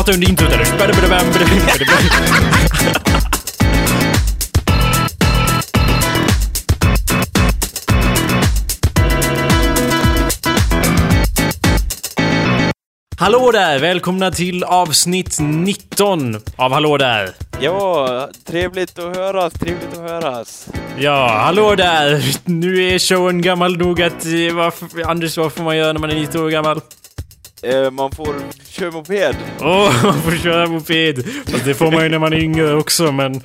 prata under introt eller? Hallå där! Välkomna till avsnitt 19 av Hallå där! Ja, trevligt att höras, trevligt att höras. Ja, hallå där! Nu är showen gammal nog att... eh, Varför, Anders, vad får man göra när man är 19 år gammal? Eh, man får köra moped. Åh, man får köra moped! Fast det får man ju när man är yngre också, men...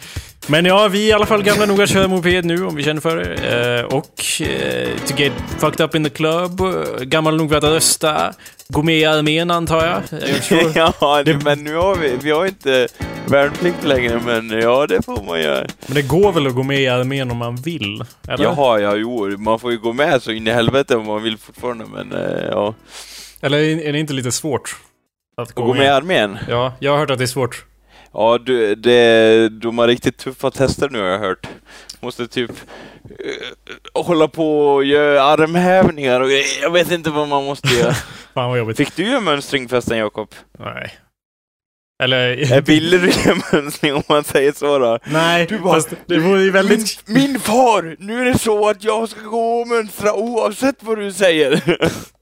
Men ja, vi är i alla fall gamla nog att köra moped nu, om vi känner för det. Eh, och eh, to get fucked up in the club. Gammal nog för att rösta. Gå med i armén, antar jag. Jag ja, Det- men nu har vi, vi har inte värnplikt längre, men ja, det får man göra. Men det går väl att gå med i armén om man vill? Eller? Jaha, ja, jo, man får ju gå med så in i helvete om man vill fortfarande, men eh, ja. Eller är det inte lite svårt? Att Och gå med i armén? Ja, jag har hört att det är svårt. Ja, du, det, de har riktigt tuffa tester nu har jag hört. Måste typ eh, hålla på och göra armhävningar och. Jag vet inte vad man måste göra. Fan vad jobbigt. Fick du göra mönstring förresten, Jakob? Nej. Eller... Ville du göra mönstring om man säger så då? Nej, Du bara, fast det vore ju väldigt... Min, min far! Nu är det så att jag ska gå och mönstra oavsett vad du säger.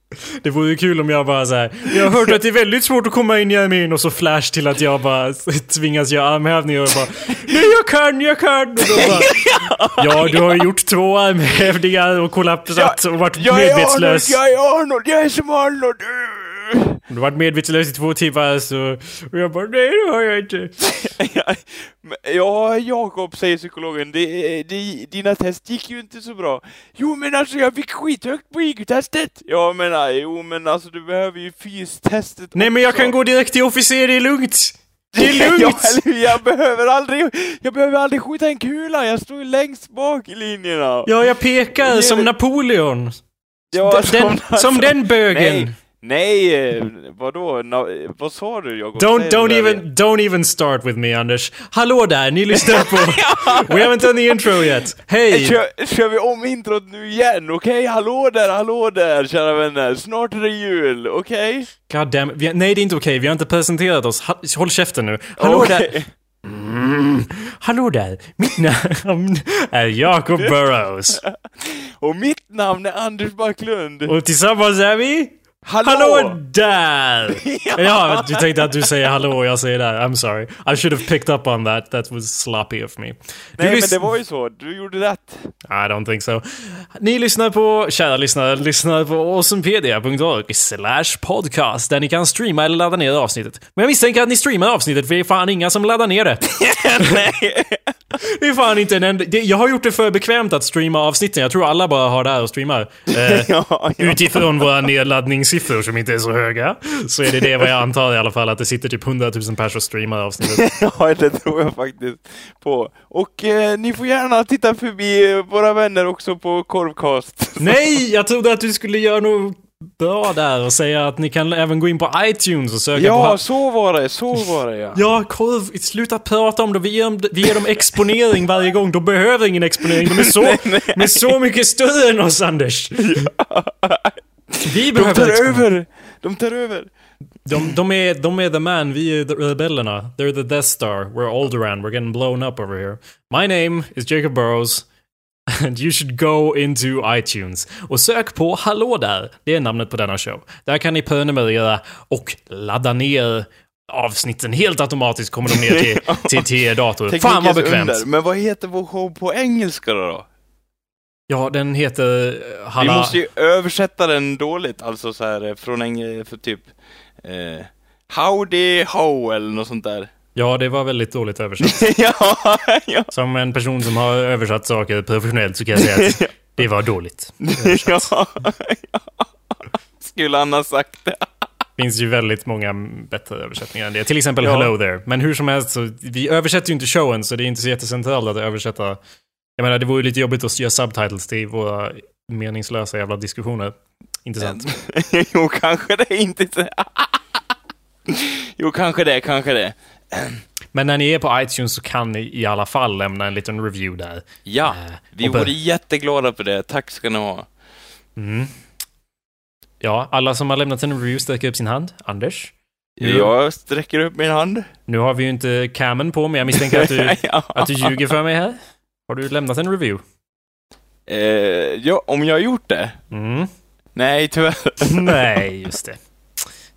Det vore ju kul om jag bara så här. Jag har hört att det är väldigt svårt att komma in i armén och så flash till att jag bara tvingas göra armhävningar och bara Nej jag kan, jag kan! Och då bara, ja du har gjort två armhävningar och kollapsat och varit jag är Arnold, medvetslös. jag är Arnold, jag är som Arnold! Du har varit medvetslös i två timmar så... Och jag bara nej det har jag inte. Ja, Jakob, säger psykologen, det, det, dina test gick ju inte så bra. Jo, men alltså jag fick skithögt på IQ-testet! Ja, men nej, jo, men alltså du behöver ju fystestet Nej men jag också. kan gå direkt till officer, det är lugnt! Det är lugnt! hur? jag behöver aldrig, jag behöver aldrig skjuta en kula, jag står ju längst bak i linjerna. Ja, jag pekar som Napoleon. Ja, Den, som den bögen. Nej, nej, eh, vadå, Na, vad sa du Jakob? Don't, don't even, don't even start with me Anders. Hallå där, ni lyssnar på... We haven't done the intro yet. Hej! Kör, kör vi om introt nu igen, okej? Hallå där, hallå där, kära vänner. Snart är det jul, okej? God damn, vi, nej det är inte okej, vi har inte presenterat oss. Ha, håll käften nu. Hallå Okej. där! Mm. Hallå där, mitt namn är Jacob Burrows. Och mitt namn är Anders Backlund. Och tillsammans är vi... Hallå! Hallå där! ja, du tänkte att du säger hallå och jag säger där. I'm sorry. I should have picked up on that. That was sloppy of me. Du Nej men det var ju så, du gjorde rätt. I don't think so. Ni lyssnar på, kära lyssnare, lyssnar på awesomepedia.org slash podcast där ni kan streama eller ladda ner avsnittet. Men jag misstänker att ni streamar avsnittet för det är fan inga som laddar ner det. Nej. Det är fan inte en enda... det- Jag har gjort det för bekvämt att streama avsnitten. Jag tror alla bara har det här och streamar. Eh, ja, ja. Utifrån våra nedladdningssiffror som inte är så höga. Så är det det vad jag antar i alla fall att det sitter typ 100 000 personer och streamar avsnittet. ja, det tror jag faktiskt på. Och eh, ni får gärna titta förbi eh, våra vänner också på Korvcast. Nej! Jag trodde att du skulle göra något bra där och säga att ni kan även gå in på iTunes och söka Ja, på... så var det, så var det ja. Ja, korv, sluta prata om det. Vi ger, vi ger dem exponering varje gång. De behöver ingen exponering. De är så, de är så mycket större än oss, Anders. Vi De behöver tar exponering. över! De tar över! De, de, är, de är the man, vi är the rebellerna. They're the Death Star. We're Alderaan. We're getting blown up over here. My name is Jacob Burrows. And you should go into iTunes och sök på Hallå där. Det är namnet på denna show. Där kan ni prenumerera och ladda ner avsnitten helt automatiskt kommer de ner till, till, till er dator. Fan vad bekvämt. under. Men vad heter vår show på engelska då? Ja, den heter eh, Vi Halla... måste ju översätta den dåligt, alltså så här eh, från eng... för typ... Eh, howdy ho eller något sånt där. Ja, det var väldigt dåligt översatt. ja, ja, Som en person som har översatt saker professionellt så kan jag säga att det var dåligt. ja, ja. Skulle han ha sagt det? finns ju väldigt många bättre översättningar än det. Till exempel Ja. Hello there. Men hur som helst, så, vi översätter ju inte showen, så det är inte så jättecentralt att översätta. Jag menar, det vore ju lite jobbigt att göra subtitles till våra meningslösa jävla diskussioner. Inte sant? jo, kanske det inte. jo, kanske det, kanske det. Men när ni är på iTunes så kan ni i alla fall lämna en liten review där. Ja, Eh, vi vore jätteglada för det. Tack ska ni ha. Mm. Ja, alla som har lämnat en review sträcker upp sin hand. Anders? Jag sträcker upp min hand. nu har vi ju inte camen på, men jag misstänker att du, ja. att du ljuger för mig här. Har du lämnat en review? Eh, ja, om jag har gjort det? Mm. Nej, tyvärr. Nej, just det.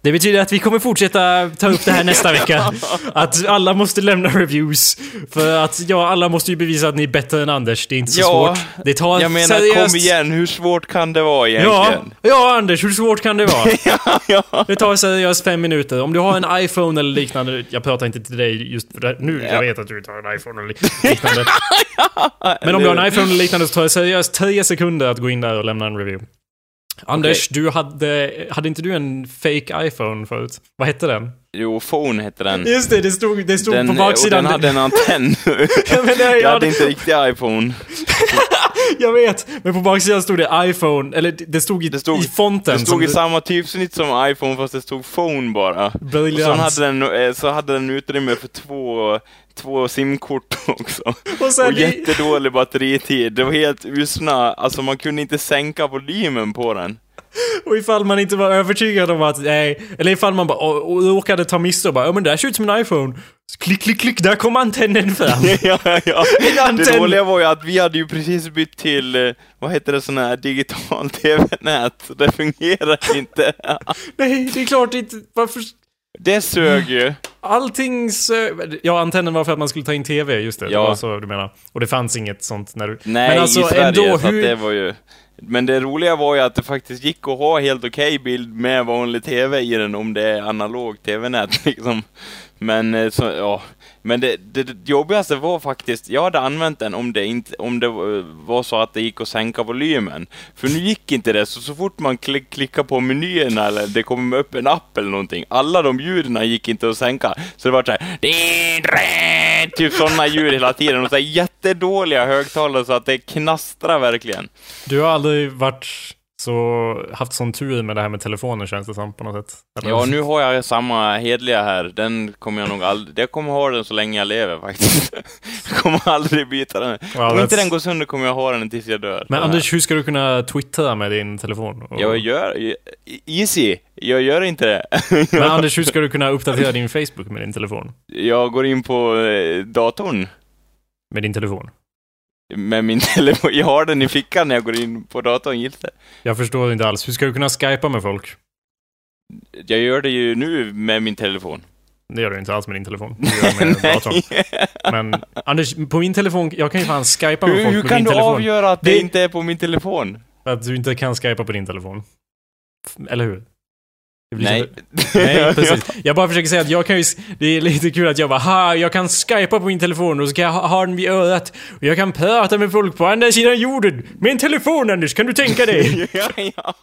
Det betyder att vi kommer fortsätta ta upp det här nästa vecka. Att alla måste lämna reviews. För att ja, alla måste ju bevisa att ni är bättre än Anders. Det är inte så Ja, svårt. Det tar Jag menar, seriöst... kom igen, hur svårt kan det vara Ja, egentligen? ja, Anders, hur svårt kan det vara? Ja, ja. Det tar seriöst fem minuter. Om du har en iPhone eller liknande, jag pratar inte till dig just nu, jag Ja. vet att du inte har en iPhone eller liknande. Men om du har en iPhone eller liknande så tar det seriöst 10 sekunder att gå in där och lämna en review. Anders, du hade, hade inte du en fake iPhone förut? Vad hette den? Jo, phone hette den. Just det, det stod, det stod den på och baksidan. den hade en antenn. Ja, men det, jag ja, hade det, inte riktigt iPhone. jag vet, men på baksidan stod det iPhone, eller det det stod i, Det stod- i fonten. Det stod i som- samma typsnitt som iPhone fast det stod phone bara. Och Briljant. så hade den, eh, så hade den utrymme för två, två simkort också. Och sen Och jättedålig batteritid. Det var helt usna, alltså man kunde inte sänka volymen på den. Och ifall man inte var övertygad om att, nej, eller ifall man bara och, och råkade ta miste och bara, ja men det här ser ut som en iPhone. Så klick, klick, klick, där kom antennen fram. ja, ja. Antenn. Det dåliga var ju att vi hade ju precis bytt till, eh, vad heter det, sån här digital TV-nät, det fungerar inte. nej, det är klart inte, varför? Det sög ju. Allting sö- Ja, antennen var för att man skulle ta in TV, just det. Det Ja. var så du menar. Och det fanns inget sånt när du... Nej, men alltså i Sverige, ändå, så att hur... det var ju... Men det roliga var ju att det faktiskt gick att ha helt okej bild med vanlig TV i den om det är analog TV-nät liksom. Men eh, så, ja. Men det, det, det jobbigaste var faktiskt, jag hade använt den om det inte, om det eh, var så att det gick att sänka volymen. För nu gick inte det, så så fort man klick, klickar på menyerna eller det kommer upp en app eller någonting, alla de ljuden gick inte att sänka. Så det var såhär, typ sådana ljud hela tiden och så här jättedåliga högtalare så att det knastrar verkligen. Du har aldrig varit så... haft sån tur med det här med telefonen känns det som på något sätt. Eller? Ja, nu har jag samma hedliga här. Den kommer jag nog aldrig... Jag kommer ha den så länge jag lever faktiskt. Jag kommer aldrig byta den. Wow, Om inte den går sönder kommer jag ha den tills jag dör. Men Anders, hur ska du kunna twittra med din telefon? Och-. Jag gör... Easy. Jag gör inte det. Men Anders, hur ska du kunna uppdatera din Facebook med din telefon? Jag går in på eh, datorn Med din telefon? Med min telefon. Jag har den i fickan när jag går in på datorn, gills det. Jag förstår inte alls. Hur ska du kunna skypa med folk? Jag gör det ju nu med min telefon. Det gör du inte alls med din telefon. Du gör det med datorn. Men Anders, på min telefon, jag kan ju fan skypa med Hur, folk hur kan min du telefon. avgöra att det, Det- inte är på min telefon? Att du inte kan skypa på din telefon. Eller hur? Nej. så- Nej, precis. Jag bara försöker säga att jag kan ju... Det är lite kul att jag bara ha, jag kan skypa på min telefon och så kan jag ha, ha den vid örat. Och jag kan prata med folk på andra sidan jorden. Med en telefon Anders, kan du tänka dig? ja, ja.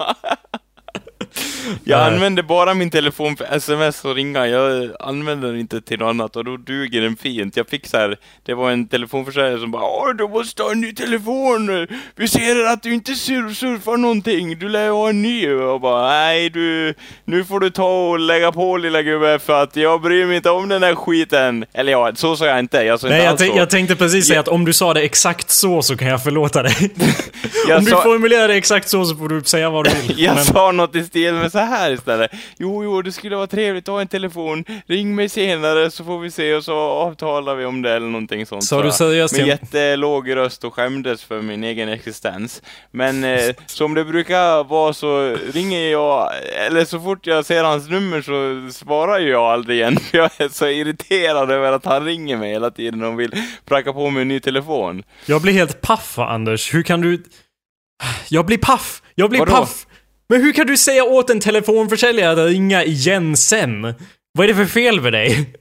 Jag använder bara min telefon för sms och ringa. Jag använder den inte till något annat och då duger den fint. Jag fick så här, det var en telefonförsäljare som bara Åh, du måste ha en ny telefon! Vi ser att du inte sur surfar någonting, du lär ha en ny. Och jag bara, nej du, nu får du ta och lägga på lilla gubbe för att jag bryr mig inte om den där skiten. Eller ja, så sa jag inte. Jag sa Nej, inte jag, alls så. jag tänkte precis säga Ja. att om du sa det exakt så så kan jag förlåta dig. Jag om du sa- formulerar det exakt så så får du säga vad du vill. Jag Men- sa något i stil med så här istället. Jo, jo, det skulle vara trevligt att ha en telefon. Ring mig senare så får vi se och så avtalar vi om det eller någonting sånt. Sa du jag. seriöst Med jättelåg röst och skämdes för min egen existens. Men eh, som det brukar vara så ringer jag, eller så fort jag ser hans nummer så svarar jag aldrig igen. För jag är så irriterad över att han ringer mig hela tiden och vill pracka på mig en ny telefon. Jag blir helt paff, Anders. Hur kan du... Jag blir paff! Jag blir Vadå? paff! Men hur kan du säga åt en telefonförsäljare att ringa igen sen? Vad är det för fel med dig?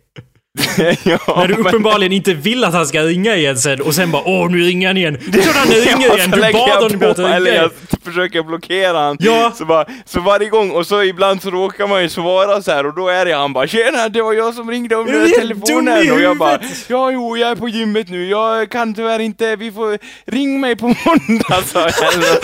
ja, När du men- uppenbarligen inte vill att han ska ringa igen sen och sen bara åh nu ringer han igen. Det är klart han ringer Ja, igen, du bad honom att ringa Eller jag försöker blockera han. Ja. Så, bara, så varje gång, och så ibland så råkar man ju svara så här och då är det han bara Tjena, det var jag som ringde om den dum telefonen. Och jag bara? Ja, jo, jag är på gymmet nu. Jag kan tyvärr inte, vi får, ring mig på måndag sa jag.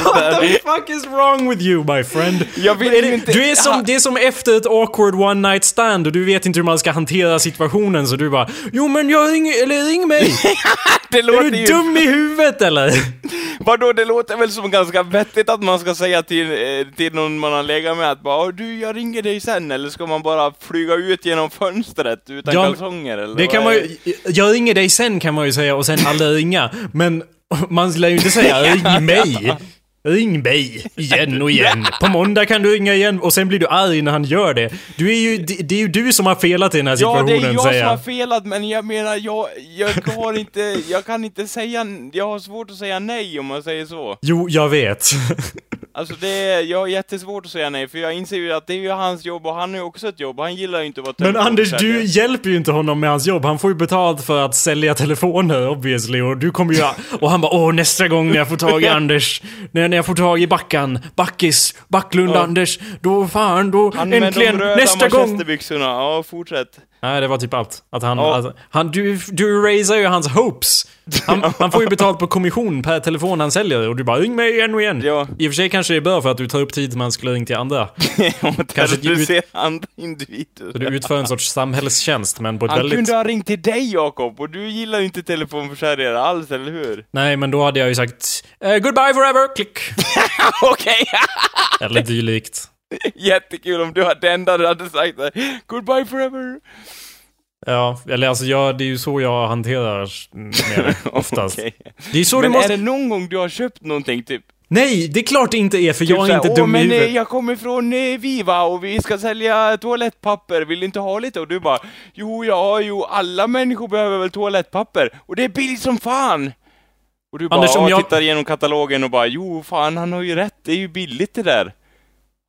What the fuck is wrong with you my friend? Jag vill Är det, inte- du är som, det är som efter ett awkward one night stand och du vet inte hur man ska hantera situationen telefonen så du bara Jo men jag ringer, eller ring mig! Det Är låter du ju... dum i huvudet eller? Vadå, det låter väl som ganska vettigt att man ska säga till, eh, till någon man har legat med att bara "Åh, du, jag ringer dig sen, eller ska man bara flyga ut genom fönstret utan Ja, kalsonger eller Det kan man är ju, jag ringer dig sen kan man ju säga och sen aldrig ringa. Men man lär ju inte säga ring mig. Ring mig igen och igen. På måndag kan du ringa igen och sen blir du arg när han gör det. Du är ju, det, det är ju du som har felat i den här Ja, det situationen är jag säger som har felat, men jag menar, jag, jag har inte, jag kan inte säga, jag har svårt att säga nej om man säger så. Jo, jag vet. Alltså det är, jag har jättesvårt att säga nej, för jag inser ju att det är ju hans jobb och han har ju också ett jobb, han gillar ju inte att vara Men Anders, du hjälper ju inte honom med hans jobb. Han får ju betalt för att sälja telefoner obviously. Och du kommer ju... Och han bara åh nästa gång när jag får tag i Anders. När när jag får tag i Backan. Backis. Backlund Ja. Anders. Då fan, då Han med äntligen. de röda Nästa gång. ja fortsätt. Nej, det var typ allt. Att han, Ja. alltså, han du, du raisar ju hans hopes. Han, han får ju betalt på kommission per telefon han säljer och du bara ring mig igen och igen. Ja. I och för sig kanske det är bra för att du tar upp tid man skulle ringa till andra. Kanske du ut- ser andra individer. Så du utför en sorts samhällstjänst men på ett Han väldigt... kunde ha ringt till dig Jakob, och du gillar ju inte telefonförsäljare alls, eller hur? Nej, men då hade jag ju sagt eh, goodbye forever, klick. Okej! Eller dylikt. Jättekul om du hade det enda du hade sagt där. Goodbye forever! Ja, eller alltså jag, det är ju så jag hanterar med oftast. Okej. Det är så Men du måste... är det någon gång du har köpt någonting, typ? Nej, det är klart det inte är för jag typ är inte såhär, dum Åh, i men huvudet. eh, jag kommer från eh, Viva och vi ska sälja toalettpapper, vill du inte ha lite? Och du bara, jo, ja, jo, alla människor behöver väl toalettpapper, och det är billigt som fan! Och du bara, Anders, jag- tittar igenom katalogen och bara, jo, fan, han har ju rätt, det är ju billigt det där.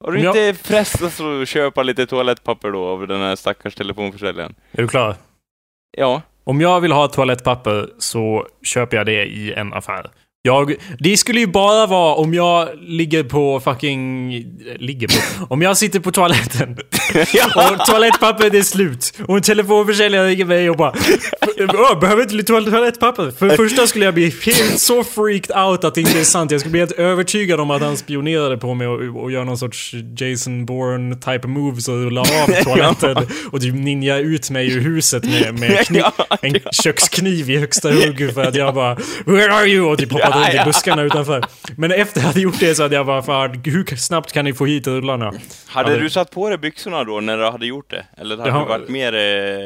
Har du jag- inte frestats att köpa lite toalettpapper då av den här stackars telefonförsäljaren? Är du klar? Ja. Om jag vill ha toalettpapper så köper jag det i en affär. Jag, det skulle ju bara vara om jag ligger på fucking... Ligger på? Om jag sitter på toaletten och toalettpappret är slut och en telefonförsäljare ringer mig och bara "Åh, Behöver inte lite toalettpapper? För det första skulle jag bli helt så freaked out att det inte är sant. Jag skulle bli helt övertygad om att han spionerade på mig och, och gör någon sorts Jason Bourne type moves och rullar av toaletten och typ ninja ut mig ur huset med, med kniv, Ja, en kökskniv i högsta hugg för att jag bara Where are you? Och typ hoppat Ja, runt i ja. buskarna utanför. Men efter jag hade gjort det så hade jag bara fan, hur snabbt kan ni få hit rullarna? Hade Ja, du satt på dig byxorna då när du hade gjort det? Eller hade Det har- det varit mer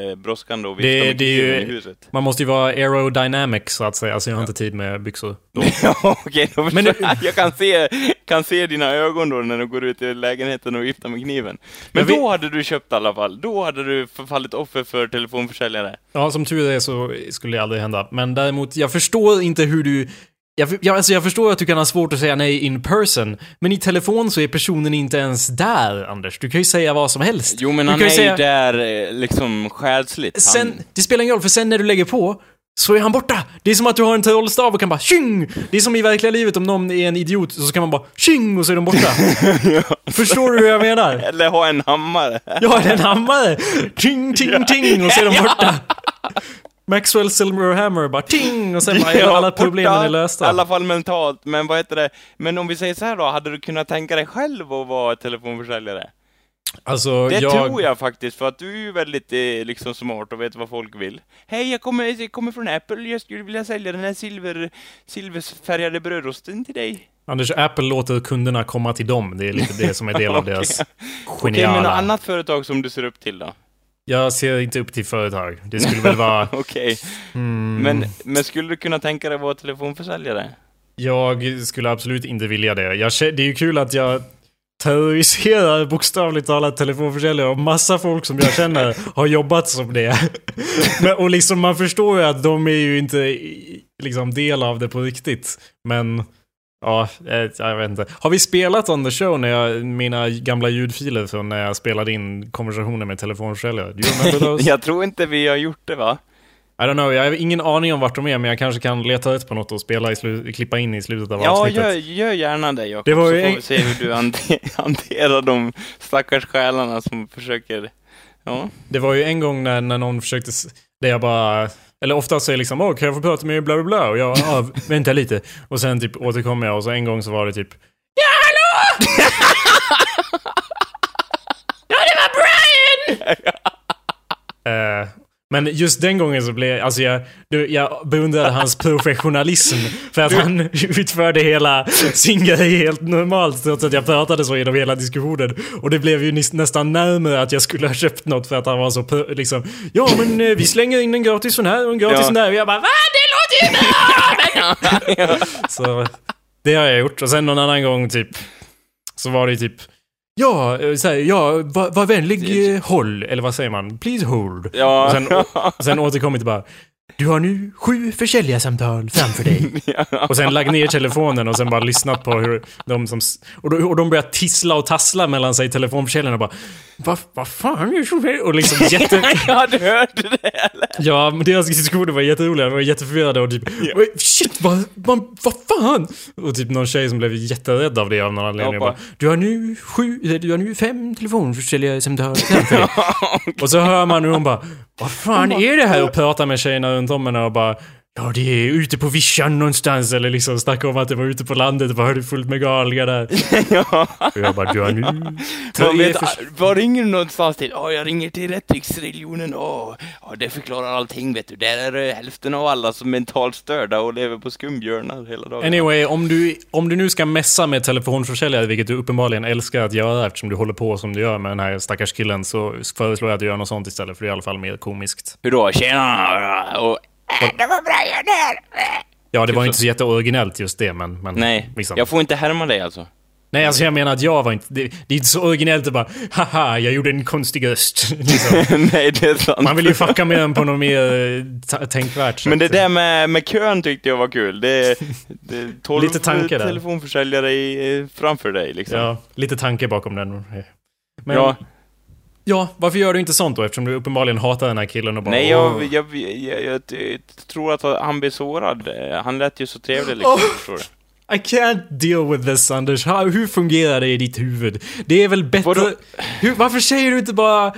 eh, brådskande och vifta Det, med det är kniven i ju, huset? man måste ju vara aerodynamic så att säga, så jag har inte tid med byxor. Ja, okej, då Men förstår jag. Kan se, kan se dina ögon då när du går ut i lägenheten och viftar med kniven. Men vet- då hade du köpt i alla fall. Då hade du fallit offer för telefonförsäljare. Ja, som tur är så skulle det aldrig hända. Men däremot, jag förstår inte hur du... Jag, jag, alltså jag förstår att du kan ha svårt att säga nej in person, men i telefon så är personen inte ens där, Anders. Du kan ju säga vad som helst. Jo, men du han kan är ju säga, där eh, liksom själsligt. Sen, Han, det spelar ingen roll, för sen när du lägger på så är han borta. Det är som att du har en trollstav och kan bara tjing! Det är som i verkliga livet om någon är en idiot så kan man bara tjing och så är de borta. Förstår du hur jag menar? eller ha en hammare. Har en hammare! Ting, ting, ting och så är de borta. Maxwell Silver Hammer bara ting och sen bara är alla problemen är lösta. I alla fall mentalt. Men vad heter det? Men om vi säger så här då, hade du kunnat tänka dig själv att vara telefonförsäljare? Alltså, Det jag... tror jag faktiskt, för att du är ju väldigt eh, liksom smart och vet vad folk vill. Hej, jag kommer, jag kommer från Apple, jag skulle vilja sälja den här silver, silverfärgade brödrosten till dig. Anders, Apple låter kunderna komma till dem. Det är lite det som är del av Okej. deras Okej, men geniala... något annat företag som du ser upp till då? Jag ser inte upp till företag. Det skulle väl vara... Okej, Hmm, men, men skulle du kunna tänka dig att vara telefonförsäljare? Jag skulle absolut inte vilja det. Jag, det är ju kul att jag terroriserar bokstavligt talat telefonförsäljare och massa folk som jag känner har jobbat som det. Men, och liksom man förstår ju att de är ju inte liksom del av det på riktigt. Men ja, eh, jag vet inte. Har vi spelat on the show när jag, mina gamla ljudfiler från när jag spelade in konversationer med telefonförsäljare? Jag tror inte vi har gjort det va? I don't know, jag har ingen aning om vart de är men jag kanske kan leta rätt på något och spela i klippa in i slutet av Ja, avsnittet. gör, gör gärna det Jakob, Det var så får vi se hur du hante- hanterar de stackars själarna som försöker... Ja. Det var ju en gång när, när någon försökte, där jag bara, eller oftast är det liksom åh kan jag få prata med bla bla bla och jag, ja, vänta lite. Och sen typ återkommer jag och så en gång så var det typ Ja hallå! ja det var Brian! eh, Men just den gången så blev alltså jag, du, jag beundrade hans professionalism. För att han utförde hela sin grej helt normalt trots att jag pratade så genom hela diskussionen. Och det blev ju nä- nästan närmare att jag skulle ha köpt något för att han var så liksom Ja men eh, vi slänger in en gratis sån här och en gratis Ja. sån där. Och jag bara VA? Det låter ju bra! Så det har jag gjort. Och sen någon annan gång typ så var det typ Ja, eh, så här, ja, var, var vänlig, eh, håll. Eller vad säger man? Please hold. Ja. Och sen, och sen återkommit det bara Du har nu sju försäljarsamtal framför dig. Och sen lagt ner telefonen och sen bara lyssnat på hur de som... Och, då, och de börjar tissla och tassla mellan sig, telefonförsäljarna och bara Vad vad fan är det som är-" Och liksom jätte... Ja, du hörde det eller? Ja, men deras diskussioner var jätteroliga. De var jätteförvirrade och typ "Oj, Shit, vad, vad, vad fan? Och typ någon tjej som blev jätterädd av det av någon anledning. Ja, bara, bara- du har nu sju, du har nu fem telefonförsäljarsamtal framför dig. Och så hör man hur hon bara Vad fan är det här? Och pratar med tjejerna runt kondomerna och bara Ja, det är ute på vischan någonstans. Eller liksom snackar om att det var ute på landet. Det var fullt med galningar där. Ja. Och jag bara, du har nu... Man vet, förs- var ringer du någonstans till? Ja, jag ringer till Rättviksreligionen. Åh, ja, det förklarar allting, vet du. Där är det hälften av alla som är mentalt störda och lever på skumbjörnar hela dagen. Anyway, om du, om du nu ska messa med telefonförsäljare, vilket du uppenbarligen älskar att göra eftersom du håller på som du gör med den här stackars killen, så föreslår jag att du gör något sånt istället, för det är i alla fall mer komiskt. Hur då? Tjena! Och, äh, det var bra, jag där! Ja, det var så. inte så jätteoriginellt just det, men... men Nej, liksom. jag får inte härma dig alltså. Nej, alltså jag menar att jag var inte... Det, det är inte så originellt att bara haha, jag gjorde en konstig röst. liksom. Nej, det är sant. Man vill ju fucka med den på något mer eh, tänkvärt sätt. Men det där med, med kön tyckte jag var kul. Det, det är 12 Lite tanke där. telefonförsäljare i, framför dig liksom. Ja, lite tanke bakom den. Men, Ja. Ja, varför gör du inte sånt då? Eftersom du uppenbarligen hatar den här killen och bara... Nej, jag, jag, jag, jag, tror att han blev sårad. Han lät ju så trevlig liksom, förstår du. I can't deal with this Anders. How, hur fungerar det i ditt huvud? Det är väl bättre... Hur, varför säger du inte bara...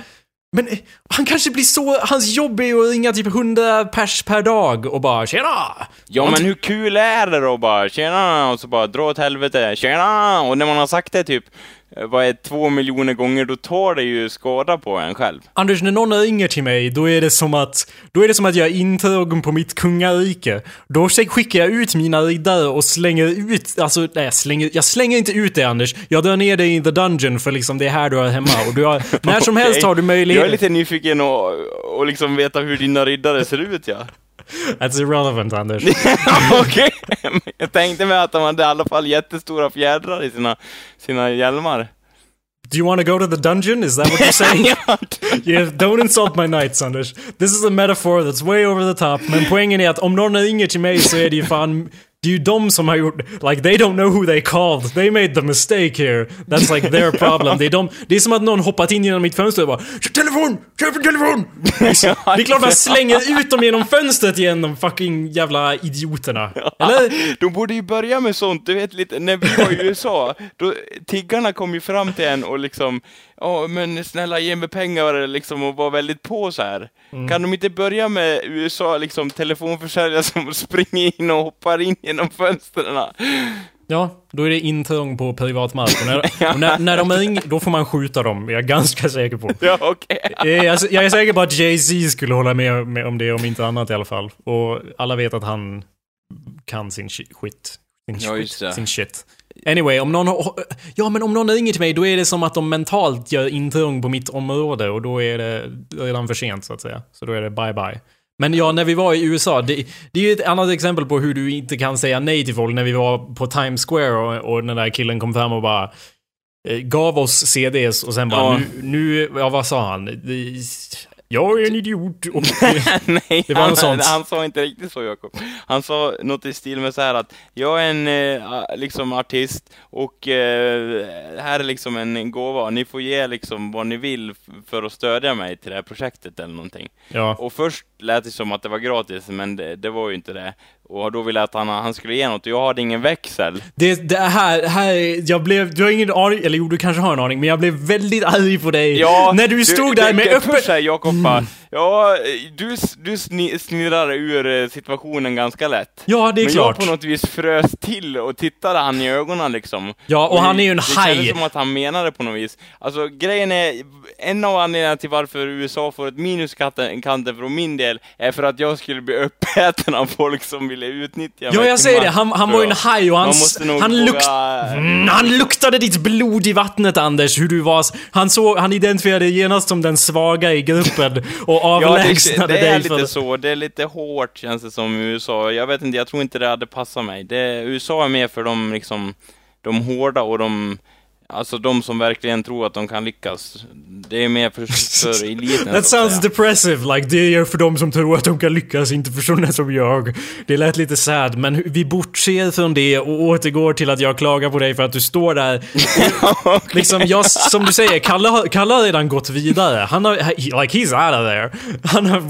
Men eh, han kanske blir så... Hans jobb är ju att ringa typ 100 pers per dag och bara tjena! Ja, men hur kul är det då bara? Tjena! Och så bara dra åt helvete. Tjena! Och när man har sagt det typ, eh, vad är två miljoner gånger, då tar det ju skada på en själv. Anders, när någon ringer till mig, då är det som att... Då är det som att jag är intagen på mitt kungarike. Då skickar jag ut mina riddare och slänger ut... Alltså, nej, jag slänger, jag slänger inte ut dig Anders. Jag drar ner dig i the dungeon för liksom det är här du är hemma. Och du har, när som helst har du möjlighet... Jag är lite nyfiken och, och liksom veta hur dina riddare ser ut, ja. That's irrelevant Anders. Okej, Men jag tänkte mig att de hade i alla fall jättestora fjädrar i sina, sina hjälmar. Do you want to go to the dungeon? Is that what you're saying? yeah, don't insult my knights, Anders. This is a metaphor that's way over the top. Men poängen är att om någon ringer till mig så är det ju fan... Det är ju de som har gjort... Like, they don't know who they called. They made the mistake here. That's like their problem. Det är, de, det är som att någon hoppat in genom mitt fönster och bara "Köp telefon! Köp en telefon! Det är klart man slänger ut dem genom fönstret igen, de fucking jävla idioterna. Eller? De borde ju börja med sånt, du vet lite, när vi var i USA, då, tiggarna kom ju fram till en och liksom, ja men snälla ge mig pengar liksom och var väldigt på så här. Mm. Kan de inte börja med USA, liksom telefonförsäljare som springer in och hoppar in genom fönstren? Ja, då är det intrång på privat mark. Och när, och när, när de ringer, då får man skjuta dem. Jag är ganska säker på. Ja, okej. Eh, Jag, jag är säker på att Jay-Z skulle hålla med, med om det, om inte annat i alla fall. Och alla vet att han kan sin shi- skit. Sin, Ja, just det. sin shit. Anyway, om någon... har- Ja, men om någon ringer till mig, då är det som att de mentalt gör intrång på mitt område och då är det redan för sent, så att säga. Så då är det bye-bye. Men ja, när vi var i USA, det, det är ju ett annat exempel på hur du inte kan säga nej till folk. När vi var på Times Square och, och den där killen kom fram och bara eh, gav oss CDs och sen bara Ja. nu, nu, ja vad sa han? Jag är en idiot. Och, Nej, Det var han, något sånt. han sa inte riktigt så Jakob. Han sa något i stil med så här att jag är en eh, liksom artist och eh, här är liksom en gåva. Ni får ge liksom vad ni vill för att stödja mig till det här projektet eller någonting. ja. Och först lät det som att det var gratis, men det, det var ju inte det. Och då ville jag att han, han skulle ge något och jag hade ingen växel. Det, det här, här, jag blev, du har ingen aning, eller jo du kanske har en aning, men jag blev väldigt arg på dig. när du stod där det- med det- öppen... Såhär, Jakob bara, Ja, du, du sni, snirrar ur eh, situationen ganska lätt. Ja, det är Men klart. jag på något vis frös till och tittade han i ögonen liksom. Ja, och han är ju en det haj. kändes som att han menade på något vis. Alltså grejen är, en av anledningarna till varför USA får ett minus i kanten från min del är för att jag skulle bli uppäten av folk som ville utnyttja Ja, mig jag till säger det. Han, han var ju en jag. haj och han, han, lukt, mm, han luktade ditt blod i vattnet, Anders. Hur du var. Han, såg, han identifierade genast som den svaga i gruppen och Ja, det, avlägsnade det är dig. lite för- så. Det är lite hårt känns det som i USA. Jag vet inte, jag tror inte det hade passat mig. Det, USA är mer för de liksom, de hårda och de, alltså de som verkligen tror att de kan lyckas. Det är mer för, för eliten. That sounds depressive, like det är för de som tror att de kan lyckas, inte för sådana som jag. Det lät lite sad, men vi bortser från det och återgår till att jag klagar på dig för att du står där. liksom, jag, som du säger, Kalle har, Kalle har redan gått vidare. Han har, like he's out of there. Han har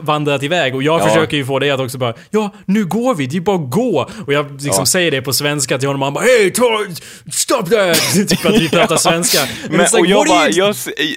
vandrat iväg och jag Ja. försöker ju få dig att också bara, ja, nu går vi, det är bara att gå. Och jag liksom Ja. säger det på svenska till honom och han bara, ta, stop that! Typ att vi pratar svenska. Men Men, och jag bara, jag,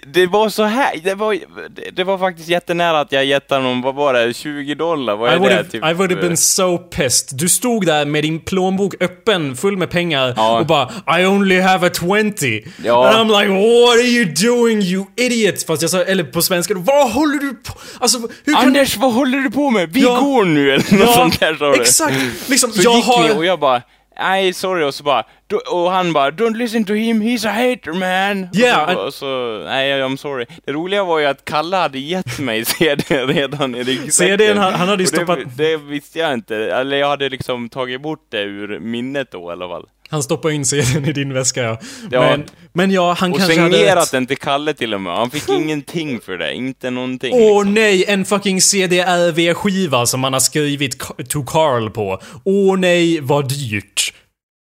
det var så här, det var, det, det var faktiskt jättenära att jag gett honom, vad var det, 20 dollar? Vad är I would, det? have, typ, I would have been so pissed. Du stod där med din plånbok öppen, full med pengar Ja. och bara I only have a 20. Ja. And I'm like what are you doing you idiot? Fast jag sa, eller på svenska, vad håller du på? Alltså hur kan Anders, vad håller du på med? Vi Ja. går nu, eller något sånt där sa du. exakt. Liksom, Så jag gick har... och jag bara, nej sorry, och så bara, och han bara, don't listen to him, he's a hater man. Yeah, och, så, och så, nej I'm sorry. Det roliga var ju att Kalle hade gett mig CDn redan i ryggsäcken. CDn, han- han hade ju Och det- stoppat- Det, visste jag inte, eller jag hade liksom tagit bort det ur minnet då i alla fall. Han stoppade in CDn i din väska ja. Ja. Men, men ja, han Och kanske hade signerat rätt. den till Kalle till och med. Han fick ingenting för det, inte någonting. Åh liksom. nej, en fucking CDRV-skiva som man har skrivit To Carl på. Åh nej, vad dyrt.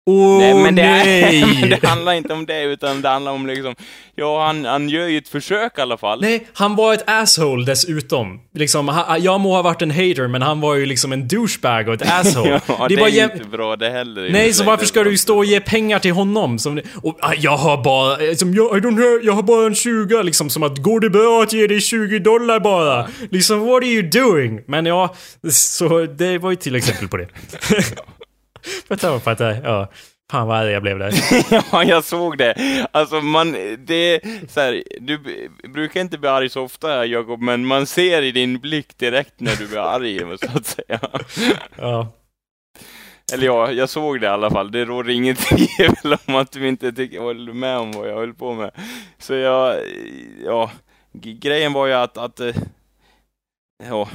Åh Nej, men det, nej! är, men det handlar inte om det, utan det handlar om liksom, ja han, han gör ju ett försök i alla fall. Nej, han var ett asshole dessutom. Liksom, ha, jag må ha varit en hater, men han var ju liksom en douchebag och ett asshole. ja, det är bara ju jäm... inte bra det heller. Nej, så varför Det- ska du stå och ge pengar till honom? Som, och, ah, jag har bara, som, jag, I don't have, jag har bara en 20 liksom, som att går det bra att ge dig 20 dollar bara? Liksom, what are you doing? Men ja, så det var ju till exempel på det. För att jag fattar, ja. Fan vad arg jag blev där. ja, jag såg det. Alltså man, det så här, du brukar inte bli arg så ofta Jakob, men man ser i din blick direkt när du blir arg, så att säga. Ja. Eller ja, jag såg det i alla fall. Det råder inget tvivel om att du inte tycker, håller med om vad jag höll på med. Så jag, ja, grejen var ju att, att eh, ja.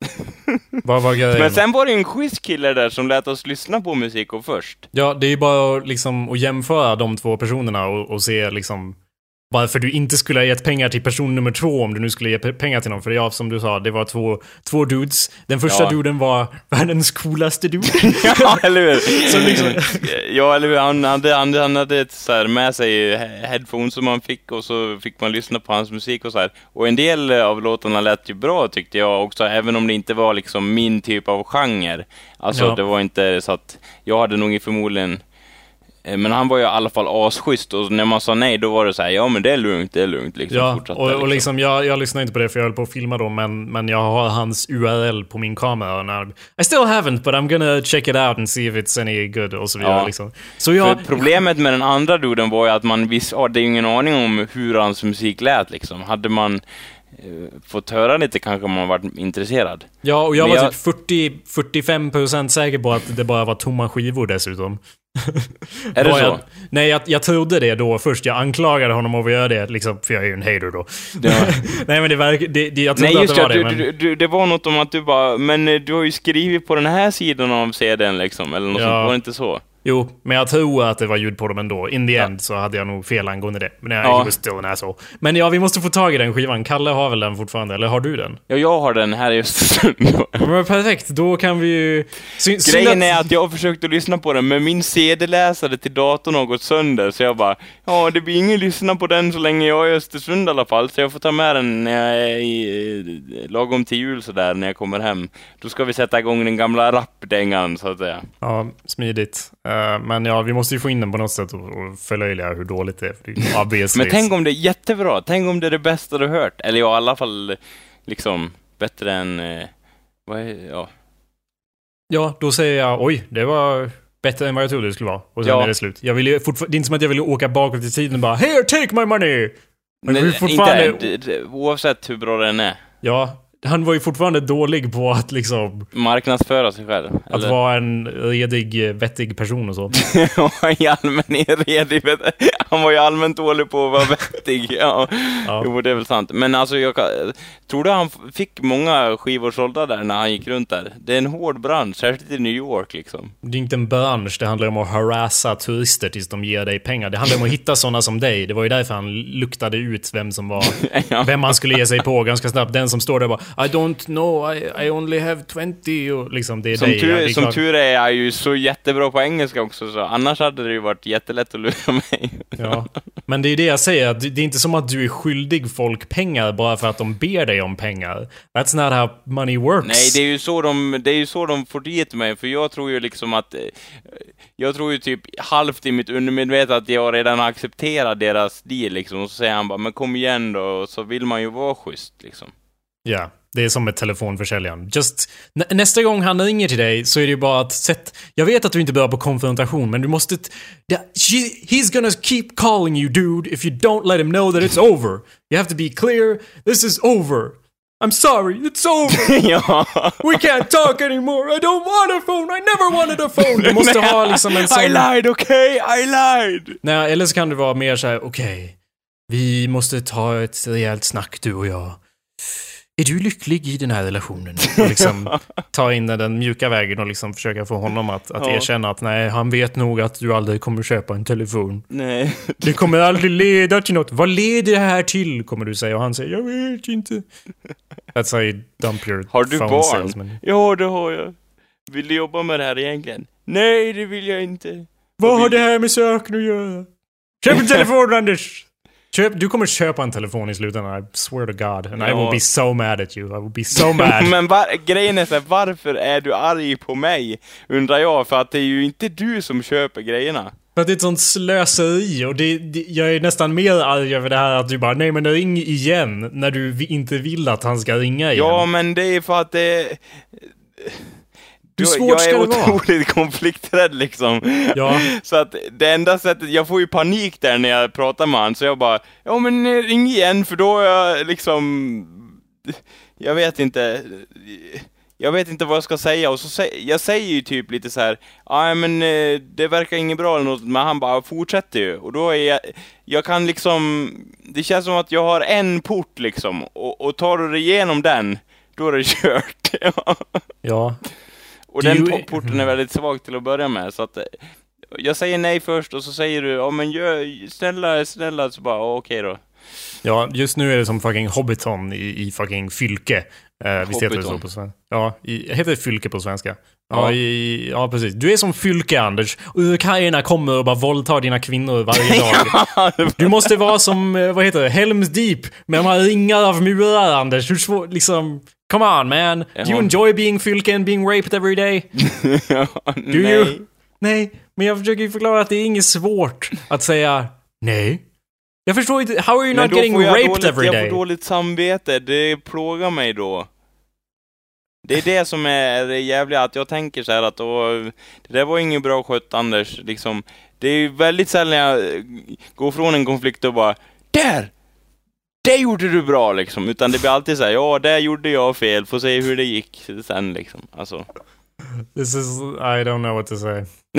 Vad var grejen? Men sen var det en schysst kille där som lät oss lyssna på musik och först. Ja, det är ju bara liksom, att jämföra de två personerna och, och se liksom varför du inte skulle ha gett pengar till person nummer två om du nu skulle ge pe- pengar till någon. För ja, som du sa, det var två, två dudes. Den första Ja. duden var världens coolaste dude. ja, eller hur? Liksom- Ja, eller hur? Han hade, han, han hade ett så här med sig he- headphones som man fick och så fick man lyssna på hans musik och så här. Och en del av låtarna lät ju bra tyckte jag också, även om det inte var liksom min typ av genre. Alltså Ja. det var inte så att, jag hade nog förmodligen men han var ju i alla fall asschysst och när man sa nej då var det så här, ja men det är lugnt, det är lugnt liksom. Ja, och, och liksom jag, jag lyssnade inte på det för jag höll på att filma då, men, men jag har hans URL på min kamera. När, I still haven't, but I'm gonna check it out and see if it's any good och så vidare. Ja. Liksom. Så jag... För problemet med den andra duden var ju att man visst hade ingen aning om hur hans musik lät liksom. Hade man eh, fått höra lite kanske man varit intresserad. Ja, och jag Men var jag- typ 40-45% säker på att det bara var tomma skivor dessutom. Är det så? Jag, nej, jag, jag trodde det då först. Jag anklagade honom att göra det, liksom, för jag är ju en hater då. Ja. nej, men det verkar... Det, det, jag trodde Nej att just det var det, men... du, du, det var något om att du bara, men eh, du har ju skrivit på den här sidan av CDn liksom, eller något Ja. sånt, var det inte så? Jo, men jag tror att det var ljud på dem ändå. In the Ja. end så hade jag nog fel angående det. Men jag Ja. was still an asshole. Men ja, vi måste få tag i den skivan. Kalle har väl den fortfarande, eller har du den? Ja, jag har den här Östersund. Men perfekt, då kan vi ju... Syn, Grejen är att jag har försökt att lyssna på den, men min CD-läsare till datorn har gått sönder, så jag bara, ja det blir ingen lyssna på den så länge jag är i Östersund i alla fall, så jag får ta med den när jag är i, lagom till jul sådär, när jag kommer hem. Då ska vi sätta igång den gamla rappdängan, så att säga. Ja, smidigt. Eh, men ja, vi måste ju få in den på något sätt och, förlöjliga hur dåligt det är. för det är Obviously. Men tänk om det är jättebra, tänk om det är det bästa du hört, eller ja, i alla fall liksom bättre än, eh, vad är, ja. Ja, då säger jag oj, det var bättre än vad jag trodde det skulle vara. Och sen Ja. är det slut. Jag vill ju det är inte som att jag vill åka bakåt i tiden och bara Here, take my money! Men Nej, fortfarande... inte, oavsett hur bra den är. Ja, han var ju fortfarande dålig på att liksom... Marknadsföra sig själv. Att vara en redig, vettig person och så. i allmän redig, vet du. Han var ju allmänt dålig på att vara vettig. Ja. Ja. Jo, det är väl sant. Men alltså, jag tror du han fick många skivor sålda där när han gick runt där? Det är en hård bransch, särskilt i New York liksom. Det är inte en bransch, det handlar om att harassa turister tills de ger dig pengar. Det handlar om att hitta sådana som dig. Det var ju därför han luktade ut vem som var... Vem man skulle ge sig på ganska snabbt. Den som står där bara I don't know, I, I only have 20 och liksom det är Som, dig. Ja, tur, är som klart. tur är är jag ju så jättebra på engelska också, så annars hade det ju varit jättelätt att lura mig. Ja. Men det är det jag säger, det är inte som att du är skyldig folk pengar bara för att de ber dig om pengar. That's not how money works. Nej, det är ju så de, det är ju så de får dit mig, för jag tror ju liksom att... eh, Jag tror ju typ halvt i mitt undermedvetna att jag redan har accepterat deras deal liksom, och så säger han bara 'Men kom igen då' och så vill man ju vara schysst liksom. Ja, det är som med telefonförsäljaren. Just, nä nästa gång han ringer till dig så är det ju bara att sätt... Jag vet att du inte börjar på konfrontation, men du måste... she, he's gonna keep calling you dude if you don't let him know that it's over. You have to be clear, this is over. I'm sorry, it's over. ja. We can't talk anymore. I don't want a phone. I never wanted a phone. Du måste ha liksom en sån... I lied, okay? I lied! Nej, eller så kan det vara mer så här: okej. vi måste ta ett rejält snack du och jag. Är du lycklig i den här relationen? Och liksom ta in den, mjuka vägen och liksom försöka få honom att, att Ja. erkänna att nej, han vet nog att du aldrig kommer köpa en telefon. Nej. Det kommer aldrig leda till något. Vad leder det här till? Kommer du säga. Och han säger, jag vet inte. That's how you dump your Har du barn? salesman. Ja, det har jag. Vill du jobba med det här egentligen? Nej, det vill jag inte. Vad har vill- det här med saken att göra? Köp en telefon Anders! Köp, du kommer köpa en telefon i slutändan, I swear to God. And I Ja. will be so mad at you. I will be so mad. Men var, grejen är så här, varför är du arg på mig? Undrar jag, för att det är ju inte du som köper grejerna. För att det är ett sånt slöseri och det, det, jag är nästan mer arg över det här att du bara nej men ring igen när du inte vill att han ska ringa igen. Ja, men det är för att det... Hur Jag- svårt jag ska är det vara? otroligt konflikträdd liksom. Ja. Så att det enda sättet, jag får ju panik där när jag pratar med honom, så jag bara, ja men eh, ring igen för då är jag liksom, jag vet inte, jag vet inte vad jag ska säga och så sä- jag säger ju typ lite så här, ja men eh, det verkar inget bra eller något, men han bara fortsätter ju och då är jag, jag kan liksom, det känns som att jag har en port liksom och, och tar du igenom den, då är det kört. Ja. Och Du- den po- porten är väldigt svag till att börja med, så att eh, jag säger nej först och så säger du ja men gör, snälla, snälla, så bara ja, okej då. Ja, just nu är det som fucking Hobbiton i, i fucking Fylke. Eh, visst heter det så på svenska? Ja, i, heter det Fylke på svenska? Ja, Ja. i, ja, precis. Du är som Fylke, Anders. Ukraina kommer och bara våldtar dina kvinnor varje dag. Du måste vara som, eh, vad heter det, Helms Deep med de här ringar av murar, Anders. Hur svårt, liksom... Come on man! Do you enjoy being Fylke and being raped every day? ja, Do you? Nej, men jag försöker ju förklara att det är inget svårt att säga nej. Jag förstår inte, how are you Men not getting jag raped dåligt, every jag day? får dåligt samvete, det plågar mig då. Det är det som är det jävliga, att jag tänker så här att då, det där var inget bra skött Anders, liksom. Det är ju väldigt sällan jag går från en konflikt och bara Där! Det gjorde du bra liksom, utan det blir alltid så här, ja, där gjorde jag fel, får se hur det gick sen liksom. Alltså. This is, I don't know what to say.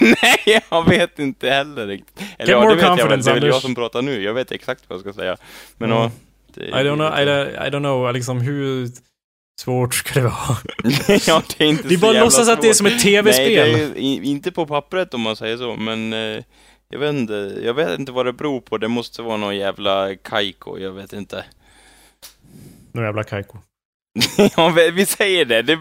Nej, jag vet inte heller riktigt. Eller Get ja, det vet jag väl, det är väl jag som pratar nu, jag vet exakt vad jag ska säga. Men Mm. ja, det, I don't know, I, I don't know, liksom hur svårt ska det vara? ja, det är inte så bara jävla låtsas att det är svårt. som ett Nej, tv-spel. det är i- inte på pappret om man säger så, men eh, jag vet inte, jag vet inte vad det beror på. Det måste vara någon jävla kajko, jag vet inte. Nu jävla kajko. ja, vi- säger det. det.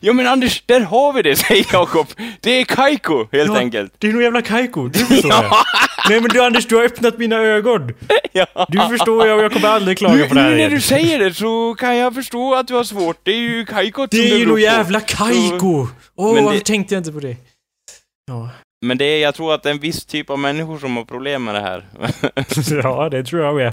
Ja men Anders, där har vi det, säger Jakob. Det är kajko, helt Ja. enkelt. Det är nog jävla kajko, du förstår jag. Ja, Nej men du Anders, du har öppnat mina ögon. ja. Du förstår jag och jag kommer aldrig klaga Nu, på det här nu när du säger det så kan jag förstå att du har svårt. Det är ju som Det är ju nog jävla kajko! Åh, varför det- tänkte jag inte på det? Ja. Men det är, jag tror att det är en viss typ av människor som har problem med det här. ja, det tror jag med.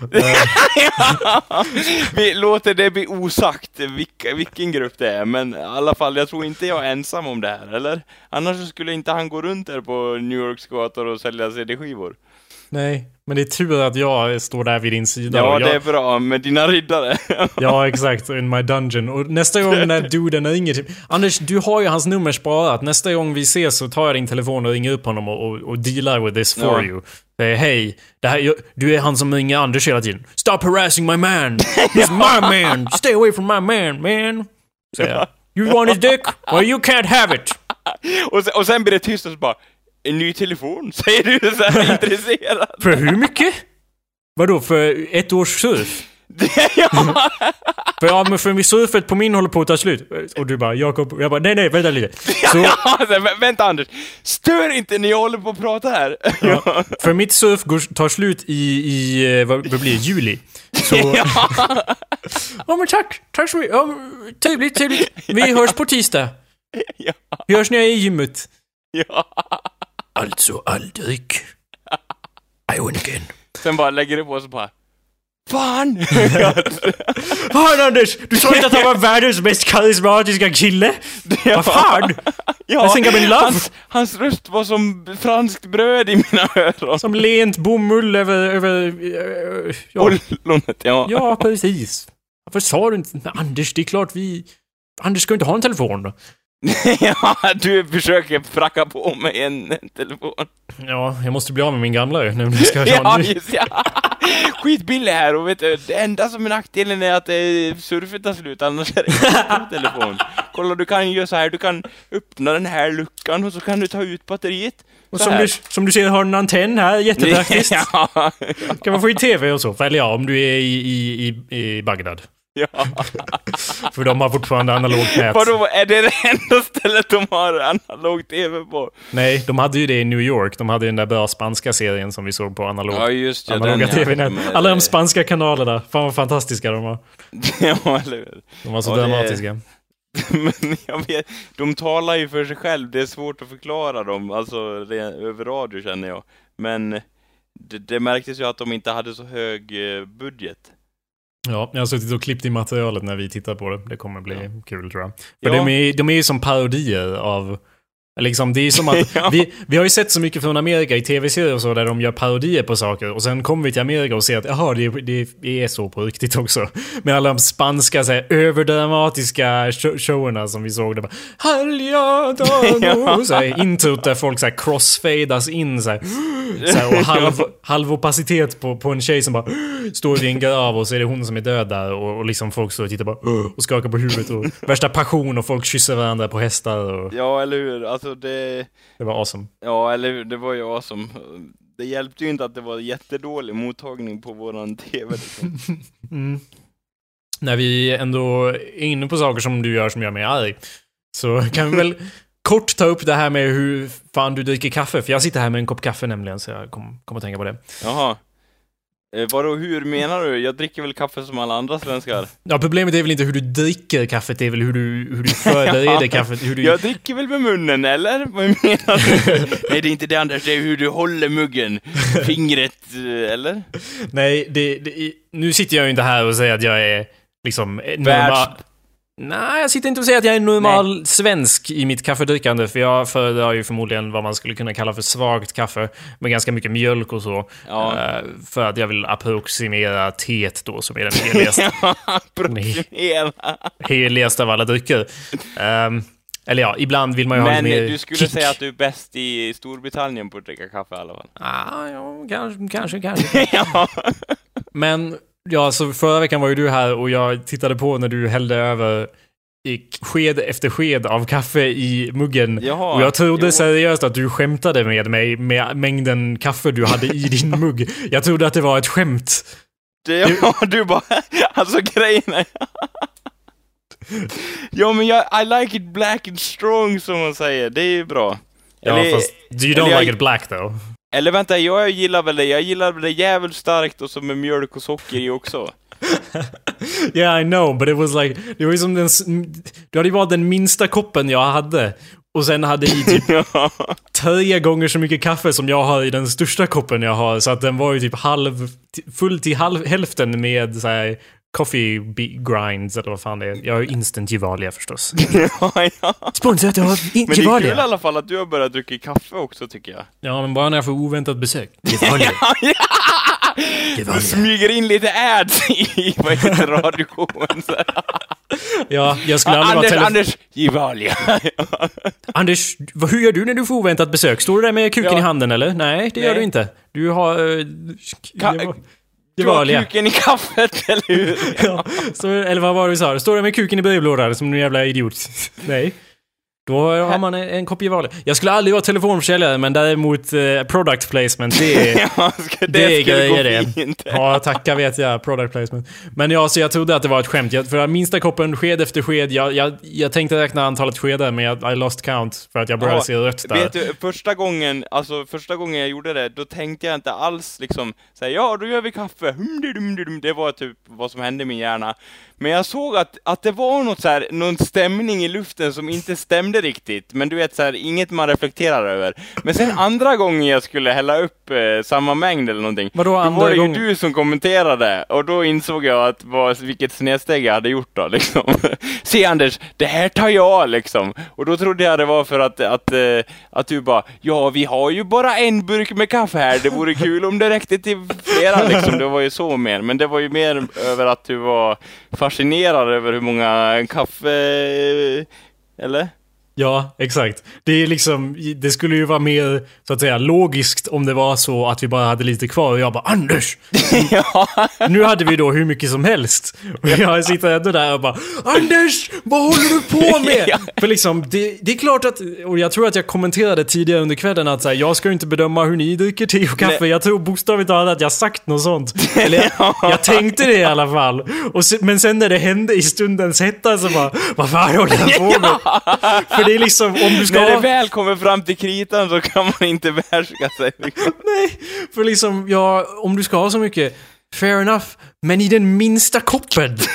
Vi låter det bli osagt vilka, vilken grupp det är, men i alla fall, jag tror inte jag är ensam om det här, eller? Annars skulle inte han gå runt där på New Yorks gator och sälja CD-skivor. Nej, men det är tur att jag står där vid din sida. Ja, jag, det är bra, med dina riddare. Ja, exakt. In my dungeon. Och nästa gång den där duden ringer typ... Anders, du har ju hans nummer sparat. Nästa gång vi ses så tar jag din telefon och ringer upp honom och, och, och dealar with this for Ja. you. Säger hej, det här, du är han som ringer Anders hela tiden. Stop harassing my man! He's my man! Stay away from my man, man! Säger jag. You want his dick? Well you can't have it! och, sen, och sen blir det tyst och så bara, en ny telefon, säger du så här intresserad. För hur mycket? Vadå, för ett års surf? ja, För, ja, men för surfet på min håller på att ta slut. Och du bara, Jakob, jag bara, nej nej, vänta lite. Så, ja, vänta Anders, stör inte när jag håller på att prata här. Ja, för mitt surf går, tar slut i, i eh, vad, vad blir det, juli. Så... ja. Ja men tack, tack så mycket. Ja, trevligt, trevligt. Vi hörs på tisdag. Ja. Vi hörs när jag är i gymmet. ja. Alltså aldrig. I win again. Sen bara lägger det på så bara, fan! Fan Anders! Du sa inte att han var världens mest karismatiska kille? Vad fan? Ja, I think I'm in love. Hans, hans röst var som franskt bröd i mina öron. Som lent bomull över... över eh, ja, Ollonet, ja. ja, precis. Varför sa du inte... Anders, det är klart vi... Anders ska inte ha en telefon. ja. Du försöker pracka på mig en, en telefon. Ja, jag måste bli av med min gamla ju. Nu när jag ska ha Ja, just ja. Skitbillig här och vet du, det enda som är nackdelen är att eh, surfet tar slut, annars är det en telefon. Kolla, du kan göra så här, du kan öppna den här luckan och så kan du ta ut batteriet. Och som du, som du ser har en antenn här, jättepraktiskt. ja, Kan man få i TV och så? Eller ja, om du är i, i, i, i Bagdad. ja. För de har fortfarande analogt nät. Vadå, är det det enda stället de har analog TV på? Nej, de hade ju det i New York. De hade ju den där bra spanska serien som vi såg på analog, Ja, just det. analoga ja. TV-nät. Alla de spanska kanalerna. Fan vad fantastiska de var. ja, eller hur? De var så Ja, det- dramatiska. Men jag vet, de talar ju för sig själv, det är svårt att förklara dem, alltså det, över radio känner jag. Men det, det märktes ju att de inte hade så hög eh, budget. Ja, jag har suttit och klippt i materialet när vi tittar på det. Det kommer bli kul tror jag. För Ja. de, är, de är ju som parodier av... Liksom, det är som att Ja. vi, vi har ju sett så mycket från Amerika i tv-serier och så där de gör parodier på saker och sen kommer vi till Amerika och ser att jaha, det, det är så på riktigt också. Med alla de spanska så här, överdramatiska show- showerna som vi såg. Det bara Ja. så här, introt där folk så här crossfadas in så här, så här, och halv, halv opacitet på, på en tjej som bara står vid en grav och så är det hon som är död där och, och liksom folk står och tittar bara och skakar på huvudet och värsta passion och folk kysser varandra på hästar och Ja, eller hur? Alltså det... det var awesome. Ja, eller? Det var ju awesome. Det hjälpte ju inte att det var jättedålig mottagning på våran TV liksom. Mm. När vi ändå är inne på saker som du gör som gör mig arg. Så kan vi väl kort ta upp det här med hur fan du dricker kaffe. För jag sitter här med en kopp kaffe nämligen, så jag kom, kom att tänka på det. Jaha. Eh, vadå, hur menar du? Jag dricker väl kaffe som alla andra svenskar? Ja, problemet är väl inte hur du dricker kaffet, det är väl hur du, hur du förbereder Ja. kaffet. Hur du... Jag dricker väl med munnen, eller? Vad menar du? Nej, det är inte det Anders, det är hur du håller muggen. Fingret, eh, eller? Nej, det, det, nu sitter jag ju inte här och säger att jag är liksom. Världs- Nej, jag sitter inte och säger att jag är normal svensk i mitt kaffedrickande, för jag föredrar ju förmodligen vad man skulle kunna kalla för svagt kaffe, med ganska mycket mjölk och så. Ja. Eh, för att jag vill approximera teet då, som är den heligaste, Approximera. heligaste av alla drycker. Ehm, eller ja, ibland vill man ju ha Men lite eh, mer du skulle kick. säga att du är bäst i Storbritannien på att dricka kaffe i alla fall. Ah, ja, kanske, kanske, kanske. ja. Men, ja, så förra veckan var ju du här och jag tittade på när du hällde över sked efter sked av kaffe i muggen. Jaha, och jag trodde jo. seriöst att du skämtade med mig med mängden kaffe du hade i din mugg. Jag trodde att det var ett skämt. Det, ja, du bara, alltså grejen är... ja men jag, I like it black and strong som man säger, det är ju bra. Ja, Eller- fast you eller don't jag- like it black though. Eller vänta, jag gillar väl det, jag gillar väl det jävligt starkt och så med mjölk och socker i också. Yeah, I know, but it was like... Det var ju som den... Du hade ju varit den minsta koppen jag hade. Och sen hade i typ tre gånger så mycket kaffe som jag har i den största koppen jag har. Så att den var ju typ halv, full till halv, hälften med så här coffee grinds eller vad fan det är. Jag har ju instant Gevalia förstås. ja, ja. Sponsrat av Men det är kul i Gevalia. alla fall att du har börjat dricka kaffe också tycker jag. Ja, men bara när jag får oväntat besök. Gevalia. Du Gevalia. smyger in lite ads i, vad heter radioshowen. Ja, jag skulle aldrig vara Anders, telefon... Anders, Gevalia. Anders, vad- hur gör du när du får oväntat besök? Står du där med kuken Ja. i handen eller? Nej, det gör Nej. du inte. Du har... Uh, Du har kuken i kaffet, eller hur? Ja, så, eller vad var det du sa? Står du med kuken i brevlådan som en jävla idiot? Nej. Då har man en, en kopp Gevalia. Jag skulle aldrig vara telefonförsäljare, men däremot eh, product placement, det är... Ja, ska, det, Det är grejer det. Ja, tacka vet jag. Product placement. Men ja, så jag trodde att det var ett skämt. Jag, för minsta koppen, sked efter sked. Jag, jag, jag tänkte räkna antalet skedar, men jag, I lost count. För att jag började Ja, se rött där. Vet du, första gången, alltså första gången jag gjorde det, då tänkte jag inte alls liksom säga ja, då gör vi kaffe. Det var typ vad som hände i min hjärna. Men jag såg att, att det var något så här, någon stämning i luften som inte stämde riktigt. Men du vet så här, inget man reflekterar över. Men sen andra gången jag skulle hälla upp eh, samma mängd eller någonting, Vadå då andra var det ju gången? du som kommenterade, och då insåg jag att vad, vilket snedsteg jag hade gjort då liksom. Se Anders, det här tar jag liksom. Och då trodde jag det var för att, att, eh, att du bara, ja vi har ju bara en burk med kaffe här, det vore kul om det räckte till flera liksom. Det var ju så mer, men det var ju mer över att du var fascinerad över hur många kaffe... Eller? Ja, exakt. Det är liksom, det skulle ju vara mer, så att säga, logiskt om det var så att vi bara hade lite kvar och jag bara Anders! ja. Nu hade vi då hur mycket som helst. Och jag sitter ändå där och bara Anders! Vad håller du på med? Ja. För liksom, det, det är klart att, och jag tror att jag kommenterade tidigare under kvällen att så här, jag ska ju inte bedöma hur ni dricker te och kaffe. Nej. Jag tror bokstavligt talat att jag sagt något sånt. Eller jag, jag tänkte det i alla fall. Och men sen när det hände i stundens hetta så bara, vad fan håller jag på med? För det är liksom, om du ska När det väl kommer fram till kritan så kan man inte behärska sig. Liksom. Nej, för liksom, ja, om du ska ha så mycket, fair enough, men i den minsta koppen.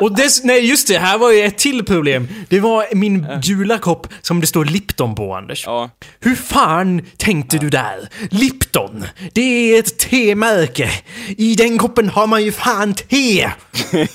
Och dess, nej just det, här var ju ett till problem. Det var min gula kopp som det står Lipton på, Anders. Ja. Hur fan tänkte du där? Lipton, det är ett temärke. I den koppen har man ju fan te!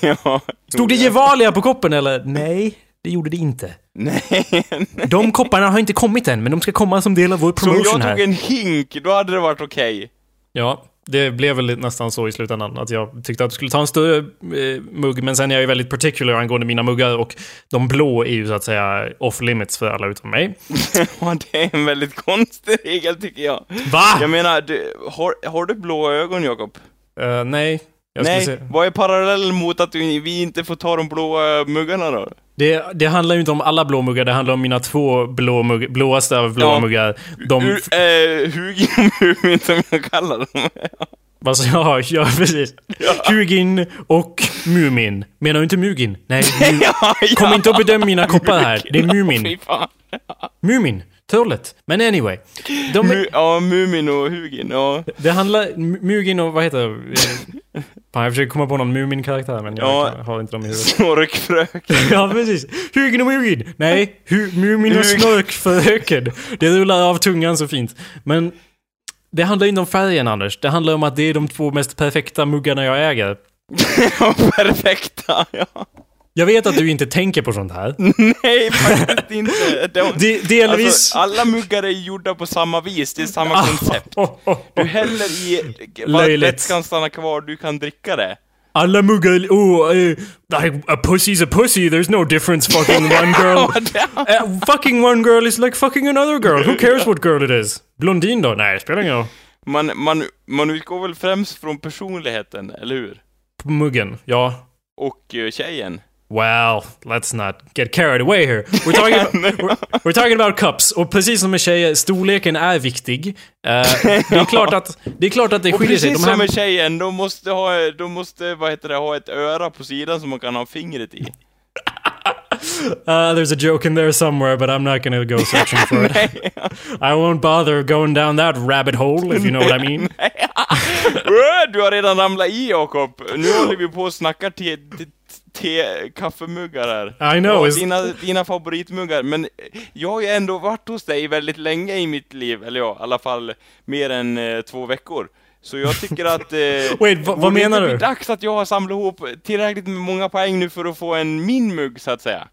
ja. Stod det Gevalia på koppen eller? Nej, det gjorde det inte. Nej. De kopparna har inte kommit än, men de ska komma som del av vår Så om promotion jag här. tog en hink, då hade det varit okej. Ja, det blev väl nästan så i slutändan. Att jag tyckte att du skulle ta en större eh, mugg, men sen är jag ju väldigt particular angående mina muggar och de blå är ju så att säga off limits för alla utom mig. Ja, det är en väldigt konstig regel tycker jag. Va? Jag menar, du, har, har du blå ögon Jakob? Eh, nej. Jag Nej, se. vad är parallellen mot att vi inte får ta de blåa muggarna då? Det, det handlar ju inte om alla blå muggar, det handlar om mina två blå mugg, blåaste av blå Ja. muggar. De... Ur, eh, Hugin och Mumin som jag kallar dem. Alltså, ja, ja, precis. Hugin och Mumin. Menar du inte Mugin? Nej, Mu- ja, ja. Kom inte och bedöm mina koppar här. Det är Ja, Mumin. Mumin. Trollet. Men anyway. De, Mu, ja, Mumin och Hugin, ja. Det handlar... Mugin och vad heter det? Fan, jag försöker komma på någon Mumin-karaktär men jag Ja. har inte dem i huvudet. Snorkfröken. Ja, precis. Hugin och Mugin! Nej, hu- Mumin och Snorkfröken. Det rullar av tungan så fint. Men det handlar inte om färgen, Anders. Det handlar om att det är de två mest perfekta muggarna jag äger. Perfekta, ja. Jag vet att du inte tänker på sånt här. Nej, faktiskt inte. De, De, delvis... Alltså, alla muggar är gjorda på samma vis, det är samma Ah, koncept. Du häller i, Löjligt. vätskan stannar kvar, du kan dricka det. Alla muggar... Oh, uh, a pussy's a pussy. There's no difference fucking one girl. Uh, fucking one girl is like fucking another girl. Who cares what girl it is? Blondin då? Nej, spelar ingen roll. man, man, man utgår väl främst från personligheten, eller hur? Muggen, ja. Och uh, tjejen. Well, let's not get carried away here. We're talking, about, we're, we're talking about cups. Och precis som med tjejer, storleken är viktig. Eh, det, är klart att, det är klart att det skiljer sig. precis De som här, med tjejen, de måste ha, de måste, vad heter det, ha ett öra på sidan som man kan ha fingret i. uh, there's a joke in there somewhere, but I'm not gonna go searching for it. I won't bother going down that rabbit hole, if you know what I mean. Du har redan ramlat i Jakob! Nu håller vi på och snackar te, te, kaffemuggar här. I know. Dina, dina favoritmuggar, men jag har ju ändå varit hos dig väldigt länge i mitt liv, eller ja, i alla fall mer än eh, två veckor. Så jag tycker att... Eh, Wait, vad- menar du? bli dags att jag har samlat ihop tillräckligt med många poäng nu för att få en min mugg, så att säga.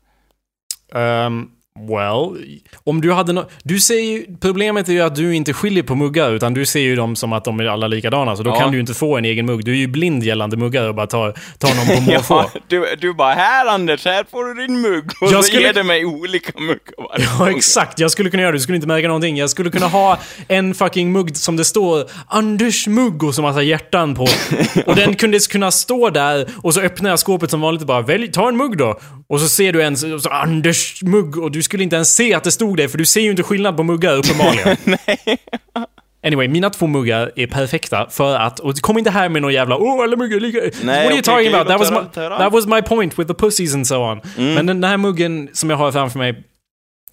Um, well, om du hade no Du ser ju, problemet är ju att du inte skiljer på muggar, utan du ser ju dem som att de är alla likadana, så då Ja. kan du ju inte få en egen mugg. Du är ju blind gällande muggar och bara tar, tar någon på måfå. Ja, du, du bara, här Anders, här får du din mugg. Och Jag så skulle- ger du mig olika muggar varje Ja, gång. exakt. Jag skulle kunna göra det. Du skulle inte märka någonting. Jag skulle kunna ha en fucking mugg som det står Anders mugg och så massa hjärtan på. Och den kunde kunna stå där och så öppnar jag skåpet som vanligt och bara välj, ta en mugg då. Och så ser du en så, så, Anders mugg och du skulle inte ens se att det stod det för du ser ju inte skillnad på muggar uppenbarligen. Anyway, mina två muggar är perfekta för att, och kom inte här med någon jävla åh alla muggar är lika... What are you talking about? That was, my, that was my point with the pussies and so on. Mm. Men den, här muggen som jag har framför mig,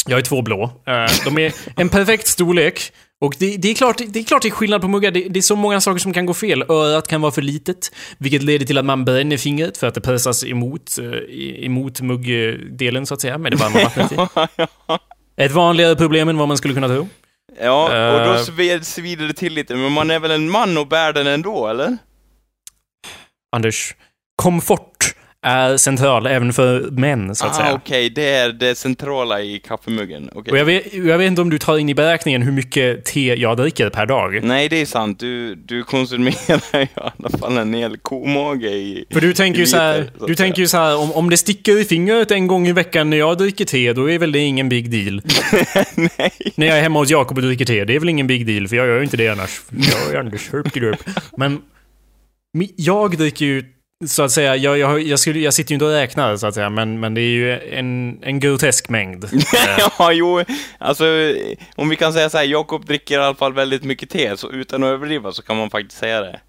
jag har två blå. Eh, de är en perfekt storlek. Och det, det, är klart, det är klart det är skillnad på muggar. Det, det är så många saker som kan gå fel. Örat kan vara för litet, vilket leder till att man bränner fingret för att det pressas emot, eh, emot muggdelen så att säga, med det varma vattnet i. Ett vanligare problem än vad man skulle kunna tro. Ja, och då Eh. svider det till lite, men man är väl en man och bär den ändå, eller? Anders, komfort är central även för män, så att ah, säga. okej, det är det centrala i kaffemuggen. Okej. Och jag vet, jag vet inte om du tar in i beräkningen hur mycket te jag dricker per dag. Nej, det är sant. Du, du konsumerar i alla fall en hel komage i... För du tänker ju så här, liter, så du tänker ju så här om, om det sticker i fingret en gång i veckan när jag dricker te, då är väl det ingen big deal. Nej. När jag är hemma hos Jakob och dricker te, det är väl ingen big deal, för jag gör ju inte det annars. Jag är Anders Hurptidup. Men jag dricker ju, så att säga, jag, jag, jag, skulle, jag sitter ju inte och räknar så att säga, men, men det är ju en, en grotesk mängd. Ja, jo, alltså om vi kan säga så här, Jakob dricker i alla fall väldigt mycket te, så utan att överdriva så kan man faktiskt säga det.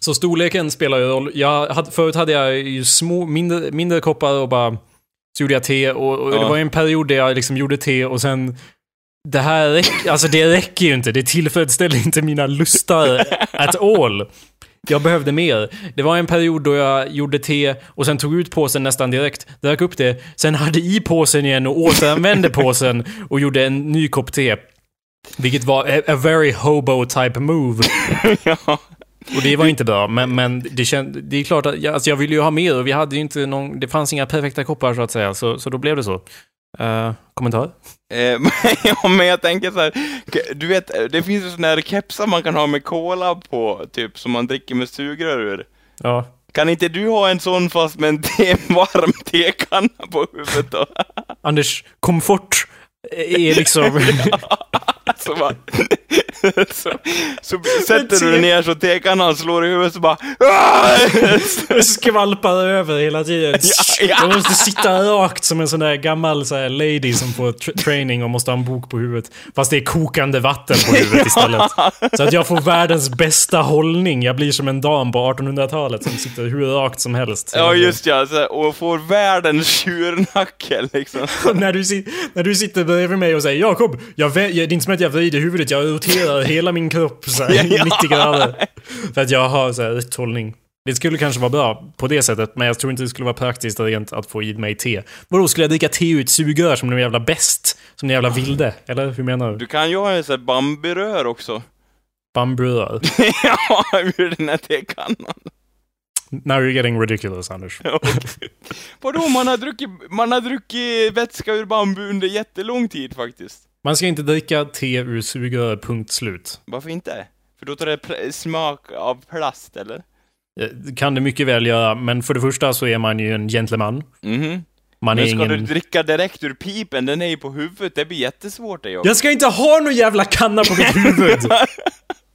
Så storleken spelar ju roll. Jag hade, förut hade jag ju små, mindre, mindre koppar och bara... Så gjorde jag te och, och det Ja. var ju en period där jag liksom gjorde te och sen... Det här räcker, alltså det räcker ju inte. Det tillfredsställer inte mina lustar at all. Jag behövde mer. Det var en period då jag gjorde te och sen tog ut påsen nästan direkt, drack upp det, sen hade i påsen igen och återanvände påsen och gjorde en ny kopp te. Vilket var a, a very hobo type move. ja. Och det var inte bra, men, men det, känd, det är klart att jag, alltså jag ville ju ha mer och vi hade ju inte någon, det fanns inga perfekta koppar så att säga, så, så då blev det så. Uh, kommentar? Eh, ja, men jag tänker så här, du vet, det finns ju såna här kepsar man kan ha med cola på, typ, som man dricker med sugrör ur. Ja. Kan inte du ha en sån fast med en te, varm tekanna på huvudet då? Anders, komfort är liksom... så, bara, så, så sätter du dig ner så tekannan slår i huvudet så bara "Ah!" skvalpar över hela tiden. Ja, ja. Jag måste sitta rakt som en sån där gammal så här, lady som får tr- training och måste ha en bok på huvudet. Fast det är kokande vatten på huvudet istället. Så att jag får världens bästa hållning. Jag blir som en dam på 1800-talet som sitter hur rakt som helst. Ja just ja, så, och får världens tjurnacke liksom. när, du, när du sitter bredvid mig och säger Jakob, jag, det är inte som att jag vrider huvudet, jag roterar hela min kropp så här, Ja. 90 grader. För att jag har så här rätt hållning. Det skulle kanske vara bra på det sättet, men jag tror inte det skulle vara praktiskt rent att få i mig te. Vadå, skulle jag dricka te ur ett sugrör som en jävla bäst? Som en jävla vilde? Eller hur menar du? Du kan ju ha en sån här bambirör också. Bamburör? ja, ur den här tekannan. Now you're getting ridiculous, Anders. Vadå, man har, druckit, man har druckit vätska ur bambu under jättelång tid faktiskt. Man ska inte dricka te ur sugrör, punkt slut. Varför inte? För då tar det smak av plast, eller? Det kan det mycket väl göra, men för det första så är man ju en gentleman. Mhm. Man är Men ska ingen... du dricka direkt ur pipen, den är ju på huvudet, det blir jättesvårt det Jakob. Jag ska inte ha någon jävla kanna på mitt huvud!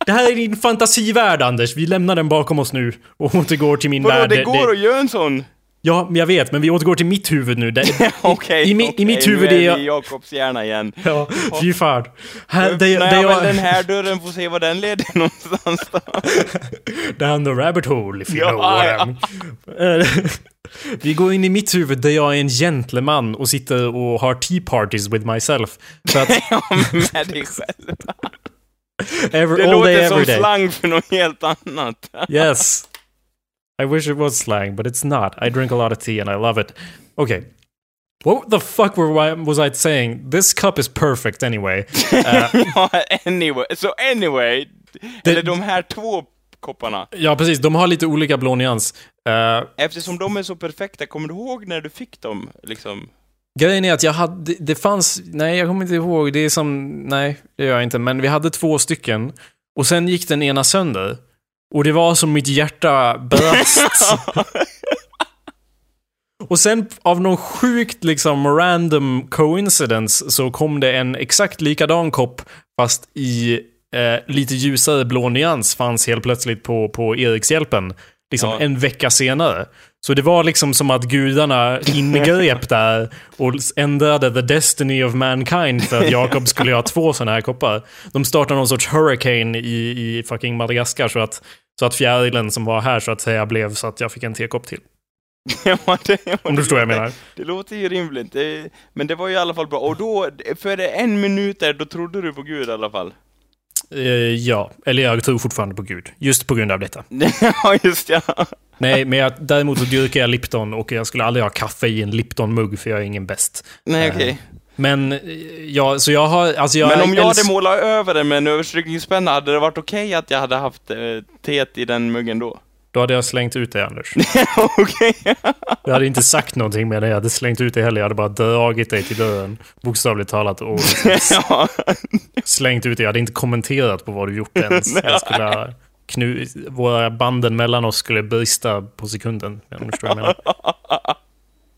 Det här är din fantasivärld, Anders. Vi lämnar den bakom oss nu och återgår till min Vadå, värld. det går att göra en sån? Ja, men jag vet, men vi återgår till mitt huvud nu. Det, Okej, i, mi- okej, i mitt huvud nu är jag... i Jakobs hjärna igen. Ja, fy fan. Här, Öppnar det, jag den här dörren får se vad den leder någonstans då. down the rabbit hole, if you Ja, know what ja. I Vi går in i mitt huvud där jag är en gentleman och sitter och har tea parties with myself. För att ja, med dig själv. every, Det day låter every som day. slang för något helt annat. Yes. I wish it was slang, but it's not. I drink a lot of tea and I love it. Okay. What the fuck were, I- was I saying? This cup is perfect anyway. Uh, anyway. Så anyway, Det- eller de här två kopparna. ja, precis. De har lite olika blå nyans. Eh, Eftersom de är så perfekta, kommer du ihåg när du fick dem? Liksom? Grejen är att jag hade, det- det fanns, nej jag kommer inte ihåg, det är som, nej det gör jag inte, men vi hade två stycken. Och sen gick den ena sönder. Och det var som mitt hjärta brast. och sen av någon sjukt liksom random coincidence så kom det en exakt likadan kopp fast i eh, lite ljusare blå nyans fanns helt plötsligt på, på Erikshjälpen. Liksom Ja. en vecka senare. Så det var liksom som att gudarna ingrep där och ändrade the destiny of mankind för att Jakob skulle ha två sådana här koppar. De startade någon sorts hurricane i, i fucking Madagaskar så att, så att fjärilen som var här så att säga blev så att jag fick en tekopp till. ja, det, Om du förstår vad jag menar. Det låter ju rimligt, det, men det var ju i alla fall bra. Och då, för en minut där, då trodde du på Gud i alla fall. Eh, ja, eller jag tror fortfarande på Gud. Just på grund av detta. ja, just ja. Nej, men jag, däremot så dyrkar jag Lipton och jag skulle aldrig ha kaffe i en Lipton-mugg för jag är ingen bäst. Nej, Eh, okej. Men, eh, ja, så jag har, alltså jag Men om jag hade målat över det med en överstrykningspenna, hade det varit okej att jag hade haft eh, teet i den muggen då? Då hade jag slängt ut det, Anders. okej. Jag hade inte sagt någonting med det, jag hade slängt ut det heller. Jag hade bara dragit dig till dörren, bokstavligt talat, och ja. slängt ut det. Jag hade inte kommenterat på vad du gjort ens. Jag skulle knu... Våra banden mellan oss skulle brista på sekunden, om du förstår vad jag menar.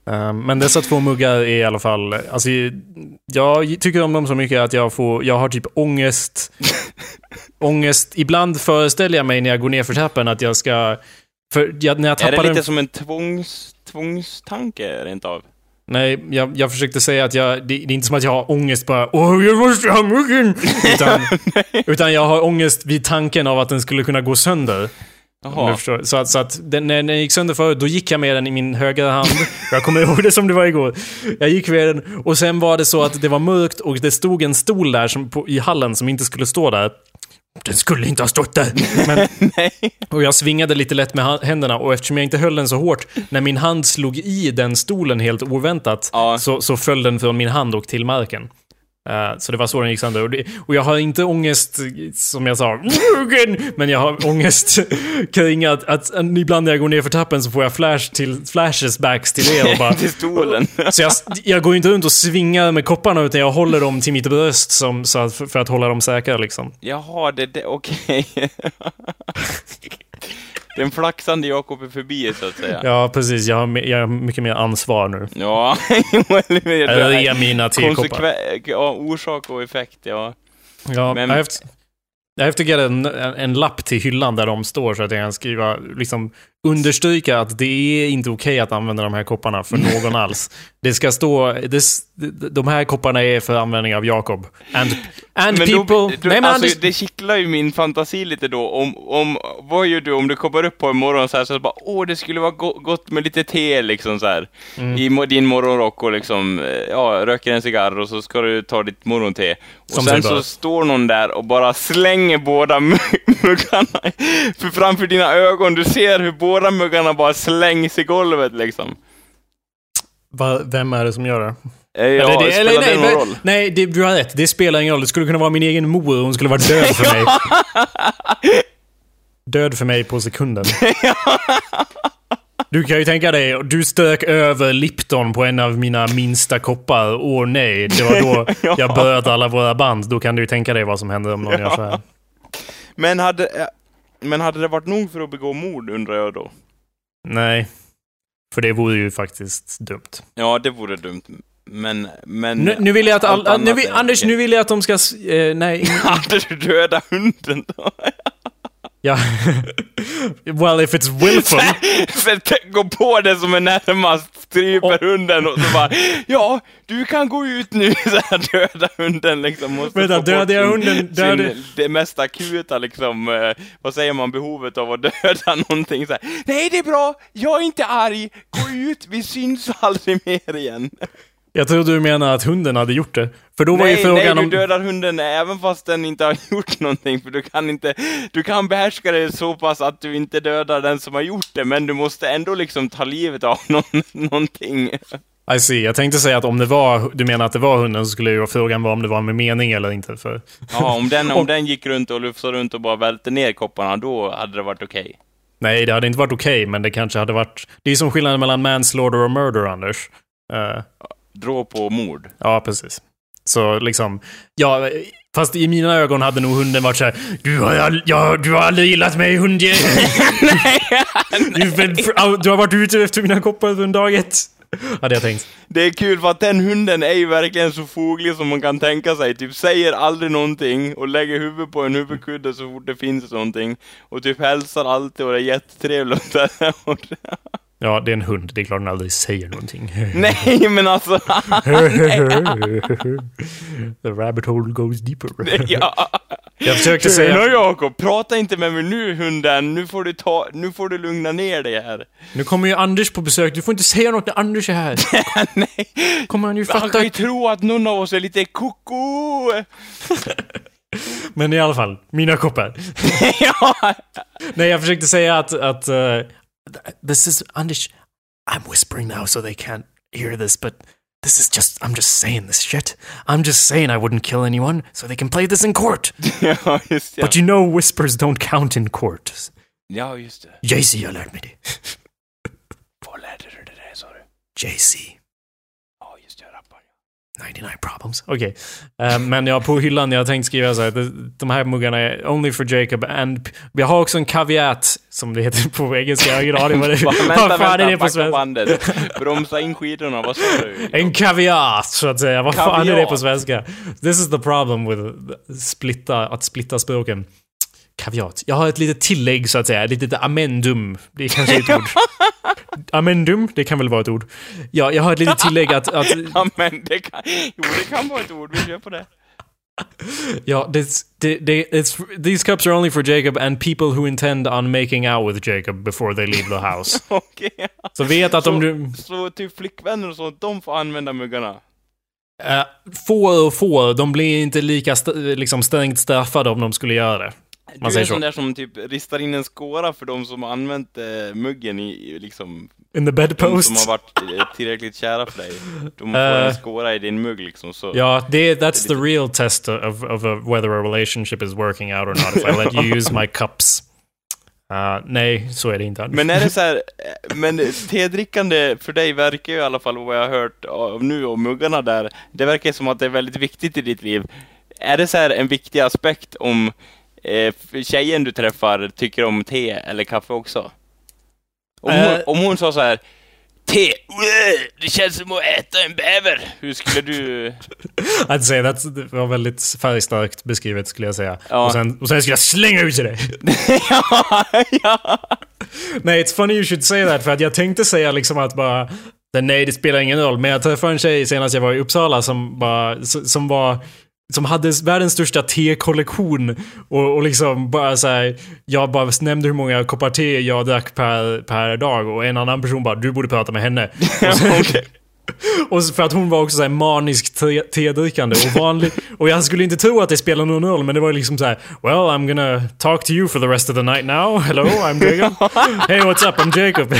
Ehm, Men dessa två muggar är i alla fall, alltså jag tycker om dem så mycket att jag får, jag har typ ångest. ångest, ibland föreställer jag mig när jag går ner för trappen att jag ska, för jag, när jag Är tappar det den lite som en tvångs, tvångstanke rent av? Nej, jag, jag försökte säga att jag, det, det är inte som att jag har ångest bara Åh, jag måste ha muggen! Utan, utan jag har ångest vid tanken av att den skulle kunna gå sönder. Jaha. Så att, så att den, när den gick sönder förut, då gick jag med den i min högra hand. Jag kommer ihåg det som det var igår. Jag gick med den och sen var det så att det var mörkt och det stod en stol där som, på, i hallen som inte skulle stå där. Den skulle inte ha stått där. Men, och jag svingade lite lätt med händerna och eftersom jag inte höll den så hårt, när min hand slog i den stolen helt oväntat, Ja. så, så föll den från min hand och till marken. Eh, så det var så den gick sönder. Och, det, och jag har inte ångest, som jag sa, men jag har ångest kring att, att, ibland när jag går ner för trappen så får jag flash till, flashes backs till er och bara... Till stolen. Så jag, jag går inte runt och svingar med kopparna utan jag håller dem till mitt bröst som, så att, för att hålla dem säkra liksom. Jaha, det, det okej. Den flaxande Jakob är förbi, så att säga. Ja, precis. Jag har, jag har mycket mer ansvar nu. Ja, eller hur? Jag mina tekoppar. Ja, orsak och effekt, ja. Ja, Men- jag har haft, jag göra en, en, en lapp till hyllan där de står så att jag kan skriva, liksom understryka att det är inte okej att använda de här kopparna för någon alls. Det ska stå, det, de här kopparna är för användning av Jakob. And, and Men people... då, då, nej men alltså, Anders, det kittlar ju min fantasi lite då, om, om, vad gör du om du kommer upp på en morgon så här, så bara, åh, det skulle vara go- gott med lite te liksom så här. Mm. I din morgonrock och liksom, eh, ja, röker en cigarr och så ska du ta ditt morgonte. Och Som sen så står någon där och bara slänger båda mugg- muggarna för framför dina ögon. Du ser hur båda muggarna bara slängs i golvet liksom. Va, vem är det som gör det? Eh, Ja, Eller det- spelar eller det nej, någon men- roll? Nej, det, du har rätt. Det spelar ingen roll. Det skulle kunna vara min egen mor hon skulle vara död för mig. Död för mig på sekunden. Du kan ju tänka dig, du stök över Lipton på en av mina minsta koppar. Åh nej, det var då Ja. jag bröt alla våra band. Då kan du ju tänka dig vad som händer om någon gör så här. Men hade, men hade det varit nog för att begå mord undrar jag då? Nej. För det vore ju faktiskt dumt. Ja, det vore dumt. Men, men... Nu, nu vill jag att all, nu vill, Anders, nu vill jag att de ska... Eh, nej, Hade du döda hunden då? ja. well, if it's willful. Gå på det som är närmast, stryper hunden och så bara Ja, du kan gå ut nu, så här döda hunden liksom. Måste Vänta, dödar jag hunden? Dödar- Sin, det mest akuta liksom, eh, vad säger man, behovet av att döda någonting så här. Nej, det är bra, jag är inte arg, gå ut, vi syns aldrig mer igen. Jag trodde du menade att hunden hade gjort det. För då var nej, ju frågan nej, om... du dödar hunden även fast den inte har gjort någonting, för du kan inte, du kan behärska det så pass att du inte dödar den som har gjort det, men du måste ändå liksom ta livet av någon, någonting. I see. Jag tänkte säga att om det var, du menar att det var hunden så skulle ju frågan vara om det var med mening eller inte. För... Ja, om den, om den gick runt och lufsade runt och bara välte ner kopparna, då hade det varit okej. Nej, det hade inte varit okej, men det kanske hade varit... Det är som skillnaden mellan manslaughter och murder, Anders. Eh, Dråp och mord. ja, precis. Så liksom, ja, fast i mina ögon hade nog hunden varit såhär Du har, all, ja, du har aldrig gillat mig hundjävel. du, du har varit ute efter mina koppar från dag ett. Hade jag tänkt. Det är kul för att den hunden är ju verkligen så foglig som man kan tänka sig. Typ säger aldrig någonting och lägger huvudet på en huvudkudde så fort det finns någonting. Och typ hälsar alltid och det är jättetrevligt. Ja, det är en hund. Det är klart den aldrig säger någonting. Nej men alltså. The rabbit hole goes deeper. ja. Jag försökte säga... Jakob, prata inte med mig nu hunden. Nu får du ta, nu får du lugna ner dig här. Nu kommer ju Anders på besök. Du får inte säga något när Anders är här. Nej. Kommer han ju Han fatta. kan ju tro att någon av oss är lite koko. Men i alla fall, mina koppar. ja. Nej, jag försökte säga att... att uh, this is... Anders, I'm whispering now so they can't hear this, but this is just... I'm just saying this shit. I'm just saying I wouldn't kill anyone so they can play this in court. ja, just. But you know whispers don't count in court. Ja, just det. JC har lärt mig det. Var lärde du dig det sa du? JC. 99 problems. Okej. Eh, men ja, på hyllan, jag tänkte skriva så här. de- här muggarna är only for Jacob and... Vi har också en caveat, som det heter på engelska. Jag har ingen aning vad det Va, Vad fan är det vänta, på backa svenska? bandet. Bromsa in skidorna, vad sa du? En caveat, så att säga. Vad fan är det Kaviat. på svenska? This is the problem with splitta, att splitta språken. Kaviat. Jag har ett litet tillägg, så att säga. Ett litet amendum. Det är kanske ett ord. Amendum, det kan väl vara ett ord. Ja, jag har ett litet tillägg att... att Ja, men det kan... Jo, det kan vara ett ord. Vi kör på det. Ja, this, det, it's, these cups are only for Jacob and people who intend on making out with Jacob before they leave the house. Okej. Så vet att om du... Så typ flickvänner och sånt, de får använda muggarna? Uh, få och få, de blir inte lika st liksom strängt straffade om de skulle göra det. Du Man är säger en sån så. där som typ ristar in en skåra för de som har använt eh, muggen i, liksom... In the De som bedpost. har varit eh, tillräckligt kära för dig. De får Eh. en skåra i din mugg liksom, så... Ja, det, that's the real test of, of a, whether a relationship is working out or not. If I let you use my cups. Uh, nej, så är det inte. Men är det så här, eh, men tedrickande för dig verkar ju i alla fall vad jag har hört av nu och muggarna där, det verkar som att det är väldigt viktigt i ditt liv. Är det så här en viktig aspekt om eh, tjejen du träffar tycker om te eller kaffe också? Om hon, Eh. om hon sa så här Te, det känns som att äta en bäver. Hur skulle du... I'd say that's, det var väldigt färgstarkt beskrivet skulle jag säga. Ja. Och, sen, och sen skulle jag slänga ut dig. ja, ja. Nej, it's funny you should say that, för att jag tänkte säga liksom att bara... Nej, det spelar ingen roll, men jag träffade en tjej senast jag var i Uppsala som bara... Som var... Som hade världens största tekollektion och, och liksom bara såhär... Jag bara nämnde hur många koppar te jag drack per, per dag och en annan person bara du borde prata med henne. Okej. och för att hon var också såhär manisk te, tedrickande och vanlig. Och jag skulle inte tro att det spelar någon roll men det var liksom så här: Well I'm gonna talk to you for the rest of the night now. Hello, I'm Jacob. Hey what's up, I'm Jacob.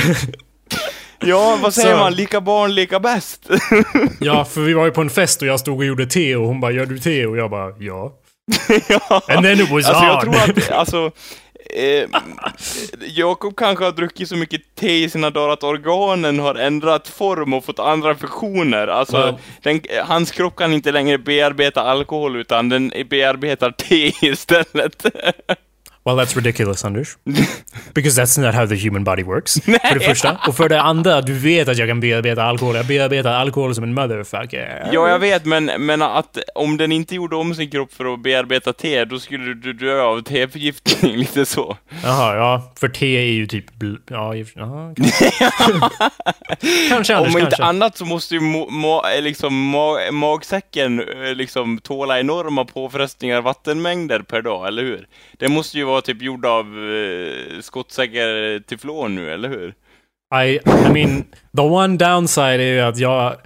Ja, vad säger Så- man? Lika barn, lika bäst. ja, för vi var ju på en fest och jag stod och gjorde te och hon bara gör du te? Och jag bara ja. ja. And then it was Alltså jag on. tror att, alltså, eh, Jakob kanske har druckit så mycket te i sina dagar att organen har ändrat form och fått andra funktioner. Alltså, Ja. den, hans kropp kan inte längre bearbeta alkohol utan den bearbetar te istället. Well that's ridiculous Anders. Because that's not how the human body works. För det första. Och för det andra, du vet att jag kan bearbeta alkohol. Jag bearbetar alkohol som en motherfucker. ja, jag vet, men, men att om den inte gjorde om sin kropp för att bearbeta te, då skulle du dö av teförgiftning, lite så. Jaha, ja. För te är ju typ... Ja, i och för- ja, kanske. kanske Anders, Om inte kanske. annat så måste ju må, må, liksom, ma, magsäcken eh, liksom tåla enorma påfrestningar vattenmängder per dag, eller hur? Det måste ju vara typ gjord av eh, skottsäker teflon nu, eller hur? I, I mean, the one downside är ju att jag...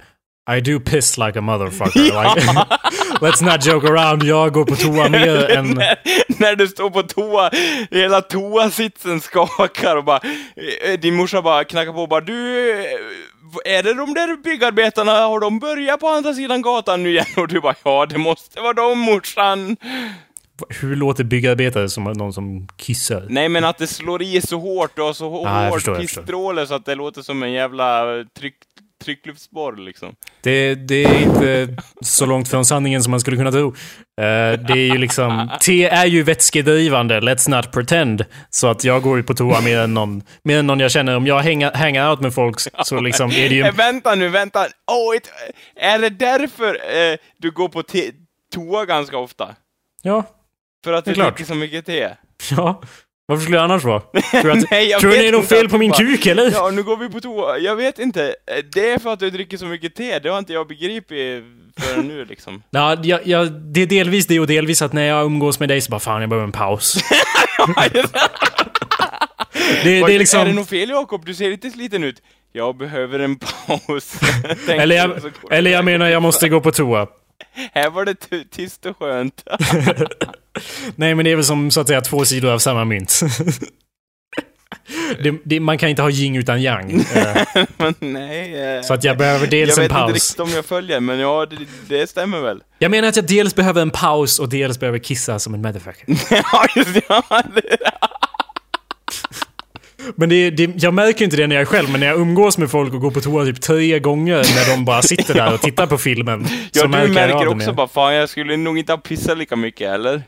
I do piss like a motherfucker. Like, let's not joke around. Jag går på toa mer än... när, när du står på toa, hela toasitsen skakar och bara, eh, din morsa bara knackar på och bara du, eh, är det de där byggarbetarna, har de börjat på andra sidan gatan nu igen? Och du bara, ja det måste vara de morsan. Hur låter byggarbetare som någon som kissar? Nej men att det slår i så hårt och så hå- Ah, förstår. pissstråle så att det låter som en jävla tryck, tryckluftsborr liksom. Det, det är inte så långt från sanningen som man skulle kunna tro. Eh, det är ju liksom... Te är ju vätskedrivande, let's not pretend. Så att jag går ju på toa mer än någon, mer än någon jag känner. Om jag hänger, hänger out med folk så liksom är det ju... Eh, vänta nu, vänta. Oh, it, är det därför eh, du går på te- toa ganska ofta? Ja, För att Det du dricker så mycket te? ja. Varför skulle jag annars vara? Tror du att, Nej, jag tror vet det är något fel på min bara- kuk eller? Ja, nu går vi på toa. Jag vet inte. Eh, Det är för att du dricker så mycket te. Det har inte jag begripit förrän nu liksom. Ja, jag, jag, det är delvis det och delvis att när jag umgås med dig så bara fan jag behöver en paus. det, det är liksom... Är det något fel Jakob? Du ser lite sliten ut. Jag behöver en paus. Eller jag, eller jag menar jag måste gå på toa. Här var det ty- tyst och skönt. Nej men det är väl som så att säga två sidor av samma mynt. det, det, man kan inte ha yin utan yang. Eh, nej. eh, Så att jag behöver jag dels en vet inte paus. riktigt om jag följer, men ja, det, det stämmer väl. Jag menar att jag dels behöver en paus och dels behöver kissa som en motherfucker. ja, just det. Men det, det, jag märker inte det när jag är själv, men när jag umgås med folk och går på toa typ tre gånger när de bara sitter där och tittar på filmen. Ja, så du märker, märker också bara, fan jag skulle nog inte ha pissat lika mycket, eller?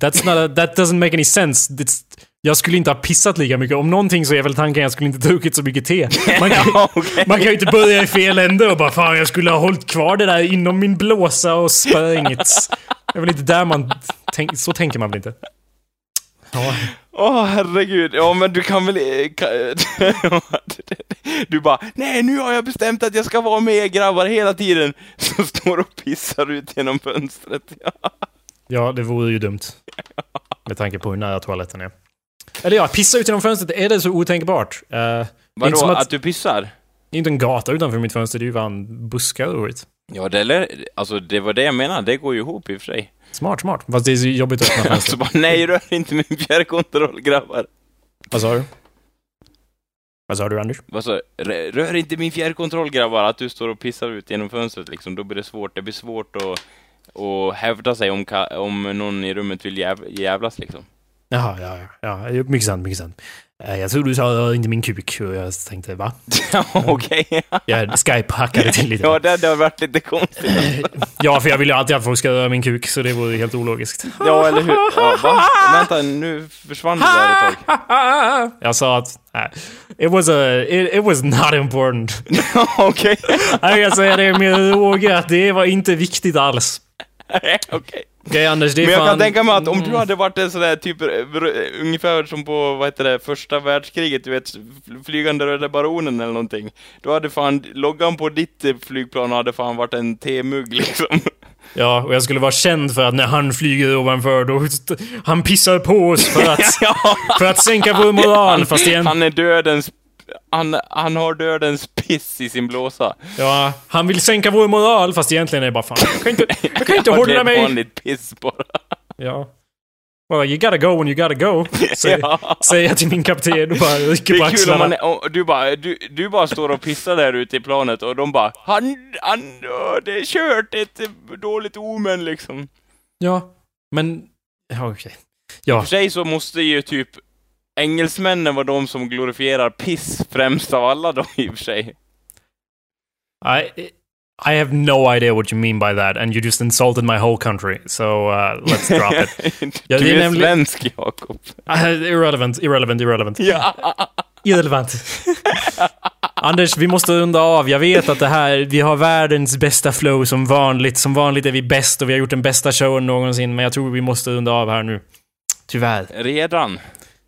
That's not a, that doesn't make any sense. It's, jag skulle inte ha pissat lika mycket. Om någonting så är väl tanken jag skulle inte druckit så mycket te. Man kan, Ja, okej. man kan ju inte börja i fel ände och bara fan jag skulle ha hållit kvar det där inom min blåsa och sprängt. Det är väl inte där man... Tänk, så tänker man väl inte? Ja. Åh herregud, ja men du kan väl... eh, Kan, du bara, nej nu har jag bestämt att jag ska vara med er grabbar hela tiden. Så står och pissar ut genom fönstret. Ja. det vore ju dumt. Med tanke på hur nära toaletten är. Eller ja, pissa ut genom fönstret, är det så otänkbart? Uh, är Vadå, som att... att, du pissar? det är inte en gata utanför mitt fönster, det är ju fan buskar och skit. Ja, det, lär, alltså, det var det jag menade, det går ju ihop i och för sig. Smart, smart. Fast det är så jobbigt att öppna fönstret. bara, nej rör inte min fjärrkontroll grabbar. Vad sa du? Vad sa du Anders? Vad sa du? Rö- Rör inte min fjärrkontroll grabbar, att du står och pissar ut genom fönstret liksom, då blir det svårt. Det blir svårt att, att hävda sig om, om någon i rummet vill jäv, jävlas liksom. Jaha, ja, ja, ja. Mycket sant, mycket sant. Jag tror du sa inte min kuk och jag tänkte va? Ja, okej. Jag Skype-hackade till lite. Ja, det hade varit lite konstigt. Ja, för jag vill ju alltid att folk ska röra min kuk, så det vore helt ologiskt. Ja, eller hur? Ja, va? Vänta, nu försvann det där ett tag. Jag sa att... nej. It was a... It, it was not important. Okej. Jag kan säga det med råge att det var inte viktigt alls. Okej. Okej Anders, det är Men jag fan... kan tänka mig att om du hade varit en sån där typ, ungefär som på, vad heter det, första världskriget, du vet, fl- flygande röda baronen eller någonting. Då hade fan, loggan på ditt flygplan hade fan varit en temugg liksom. Ja, och jag skulle vara känd för att när han flyger ovanför då... Han pissar på oss för att... För att sänka vår moral, fast igen... han är dödens, han, han har dödens piss i sin blåsa. Ja, han vill sänka vår moral, fast egentligen är det bara fan, jag kan inte, jag kan inte hålla mig. vanligt piss bara. Ja. Well, you gotta go when you gotta go. Säger, Ja. säger jag till min kapten och bara rycker Det på är kul om man axlarna. är, du, bara, du, du bara står och pissar där ute i planet och de bara Han, han, det är kört, ett dåligt omen liksom. Ja, men... Okej. I Ja, och för sig så måste ju typ engelsmännen vara de som glorifierar piss främst av alla då i och för sig. I, I have no idea what you mean by that and you just insulted my whole country. So uh, let's drop it. Du är är, nämligen- svensk Jakob. Uh, irrelevant, irrelevant, irrelevant. Ja. Irrelevant. Anders, vi måste runda av. Jag vet att det här, vi har världens bästa flow som vanligt. Som vanligt är vi bäst och vi har gjort den bästa showen någonsin, men jag tror vi måste runda av här nu. Tyvärr. Redan.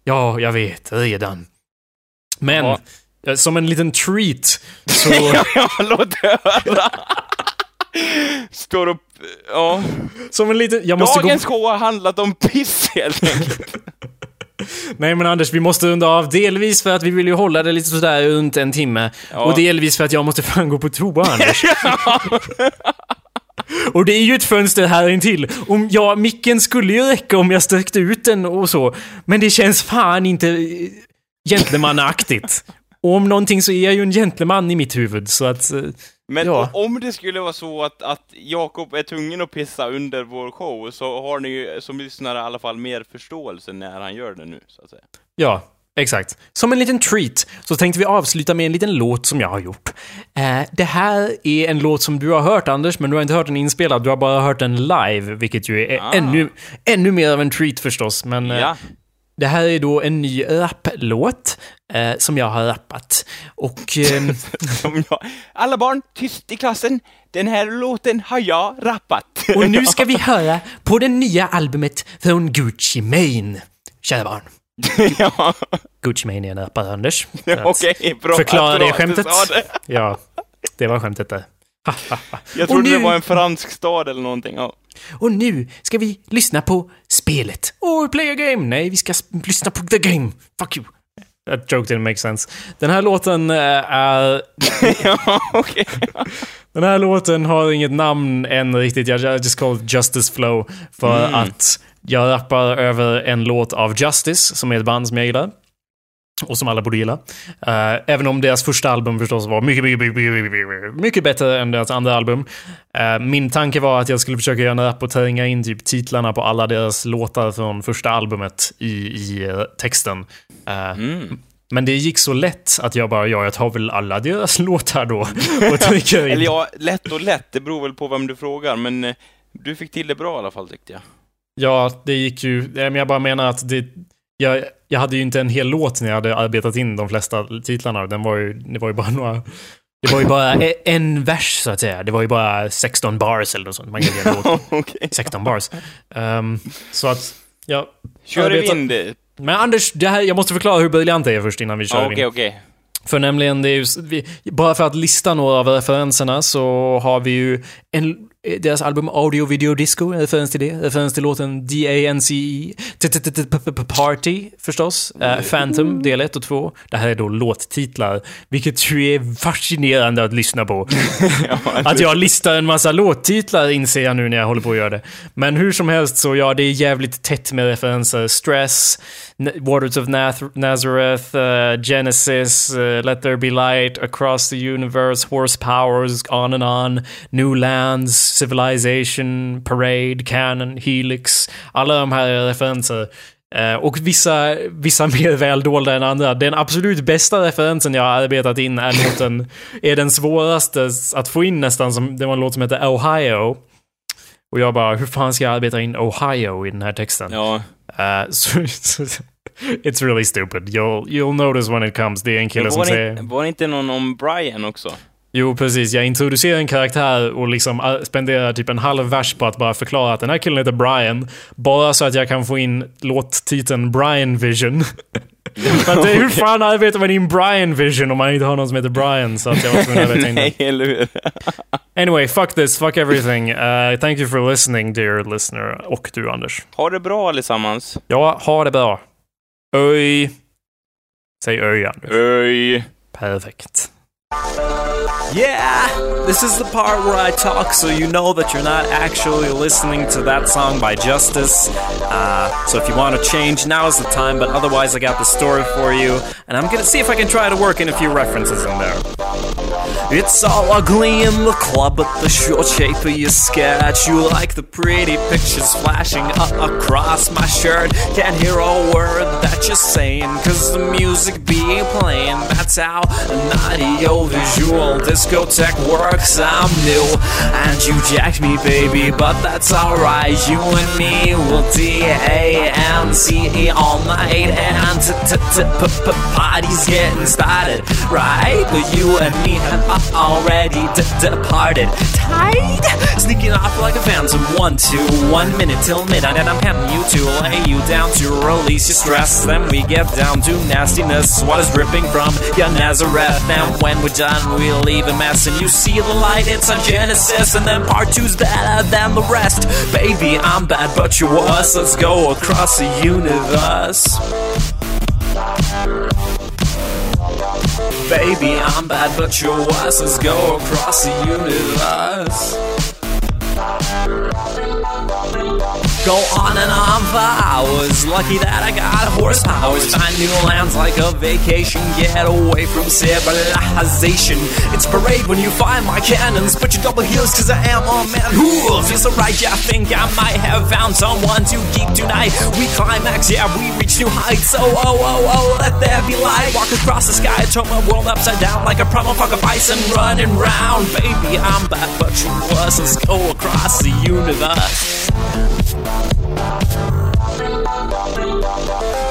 Ja, jag vet. Redan. Men, Ja. eh, som en liten treat, så... ja, låt höra. Står upp, ja. som en liten... Jag måste Dagens gå... show har handlat om piss helt enkelt. Nej men Anders, vi måste runda av. Delvis för att vi vill ju hålla det lite sådär runt en timme. Ja. Och delvis för att jag måste fan gå på toa, Anders. och det är ju ett fönster här intill. Om, ja, micken skulle ju räcka om jag sträckte ut den och så. Men det känns fan inte eh, gentlemannaaktigt. Och om någonting så är jag ju en gentleman i mitt huvud, så att... eh, Men Ja. om det skulle vara så att, att Jakob är tvungen att pissa under vår show, så har ni ju som lyssnare i alla fall mer förståelse när han gör det nu, så att säga. Ja, exakt. Som en liten treat så tänkte vi avsluta med en liten låt som jag har gjort. Eh, det här är en låt som du har hört, Anders, men du har inte hört den inspelad. Du har bara hört den live, vilket ju är Ah. ännu, ännu mer av en treat förstås. Men eh, Ja. det här är då en ny rapplåt eh, som jag har rappat. Och... ehm, alla barn, tyst i klassen. Den här låten har jag rappat. Och nu ska vi höra på det nya albumet från Gucci Mane. Kära barn. ja, Gucci en rappare, Anders. Att okej, bra. Förklara bra det skämtet. det. Ja, det var skämtet där. Jag trodde nu- det var en fransk stad eller någonting. Ja. Och nu ska vi lyssna på spelet. Oh, play a game! Nej, vi ska lyssna på the game. Fuck you. That joke didn't make sense. Den här låten eh, är... ja, okej. Den här låten har inget namn än riktigt. Jag just called Justice Flow. För att jag rappar över en låt av Justice, som är ett band som jag gillar. Och som alla borde gilla. Eh, även om deras första album förstås var mycket, mycket, mycket, mycket, mycket, bättre än deras andra album. Eh, min tanke var att jag skulle försöka göra en rap och tränga in typ titlarna på alla deras låtar från första albumet i, i eh, texten. Eh, Mm. Men det gick så lätt att jag bara, ja, jag tar väl alla deras låtar då och trycker in. Eller ja, lätt och lätt, det beror väl på vem du frågar, men du fick till det bra i alla fall tyckte jag. Ja, det gick ju... Men jag bara menar att det... Jag, jag hade ju inte en hel låt när jag hade arbetat in de flesta titlarna. Den var ju, det var ju bara några... Det var ju bara e- en vers, så att säga. Det var ju bara 16 bars eller något sånt. Man kan okej. 16 bars. Ehm, så att... Ja. Kör i Arbeta- vind. Men Anders, det här, jag måste förklara hur briljant det är först innan vi kör Ja, in. okej, okej. För nämligen, det är ju, bara för att lista några av referenserna så har vi ju en, deras album Audio Video Disco, en referens till det. Referens till låten D-A-N-C-E. Party, förstås. Eh, Phantom, del 1 och 2. Det här är då låttitlar, vilket ju är fascinerande att lyssna på. Att jag listar en massa låttitlar inser jag nu när jag håller på att göra det. Men hur som helst så ja, det är jävligt tätt med referenser. Stress, Waters of Nazareth, eh, Genesis, eh, Let There Be Light, Across the Universe, Horsepowers, On and On, New Lands, Civilization, Parade, Canon, Helix. Alla de här är referenser. Eh, och vissa, vissa mer väldolda än andra. Den absolut bästa referensen jag har arbetat in är låten, är den svåraste att få in nästan, som, det var en låt som heter Ohio. Och jag bara, hur fan ska jag arbeta in Ohio i den här texten? Ja. Eh, så, så, it's really stupid. You'll, you'll notice when it comes. Det är en kille som säger... var det inte någon om Brian också? Jo, precis. Jag introducerar en karaktär och liksom äh, spenderar typ en halv vers på att bara förklara att den här killen heter Brian. Bara så att jag kan få in låttiteln Brian Vision. Att det, hur fan arbetar man in Brian Vision om man inte har någon som heter Brian? Så att jag var tvungen att arbeta in. Nej, eller hur? Anyway, fuck this, fuck everything. Uh, thank you for listening, dear listener. Och du, Anders. Ha det bra allesammans. Ja, ha det bra. Öj. Säg öj, Anders. Öj. Perfekt. Yeah, this is the part where I talk so you know that you're not actually listening to that song by Justice. Uh, so if you want to change, now is the time, but otherwise, I got the story for you, and I'm gonna see if I can try to work in a few references in there. It's all ugly in the club, but the short shape of your sketch. You like the pretty pictures flashing up across my shirt. Can't hear a word that you're saying, cause the music be playing. That's how an audio visual discotheque works. I'm new, and you jacked me, baby, but that's alright. You and me will D A N C E all night, and party's getting started, right? But you and me and already departed. Tied, sneaking off like a phantom. One, two, one minute till midnight, and I'm having you to lay you down to release your stress. Then we get down to nastiness. What is dripping from your Nazareth? And when we're done, we leave a mess, and you see the light. It's a Genesis, and then part two's better than the rest. Baby, I'm bad, but you're worse. Let's go across the universe. Baby, I'm bad, but you're go across the universe. Go on and on for hours. Lucky that I got horsepowers. Find new lands like a vacation. Get away from civilization. It's parade when you find my cannons. Put your double heels, cause I am a man who feels so right. Yeah, I think I might have found someone to keep tonight. We climax, yeah, we reach new heights. So, oh, oh, oh, oh, let there be light. Walk across the sky, turn my world upside down like a problem fuck bison running round. Baby, I'm bad, but you. Let's go across the universe.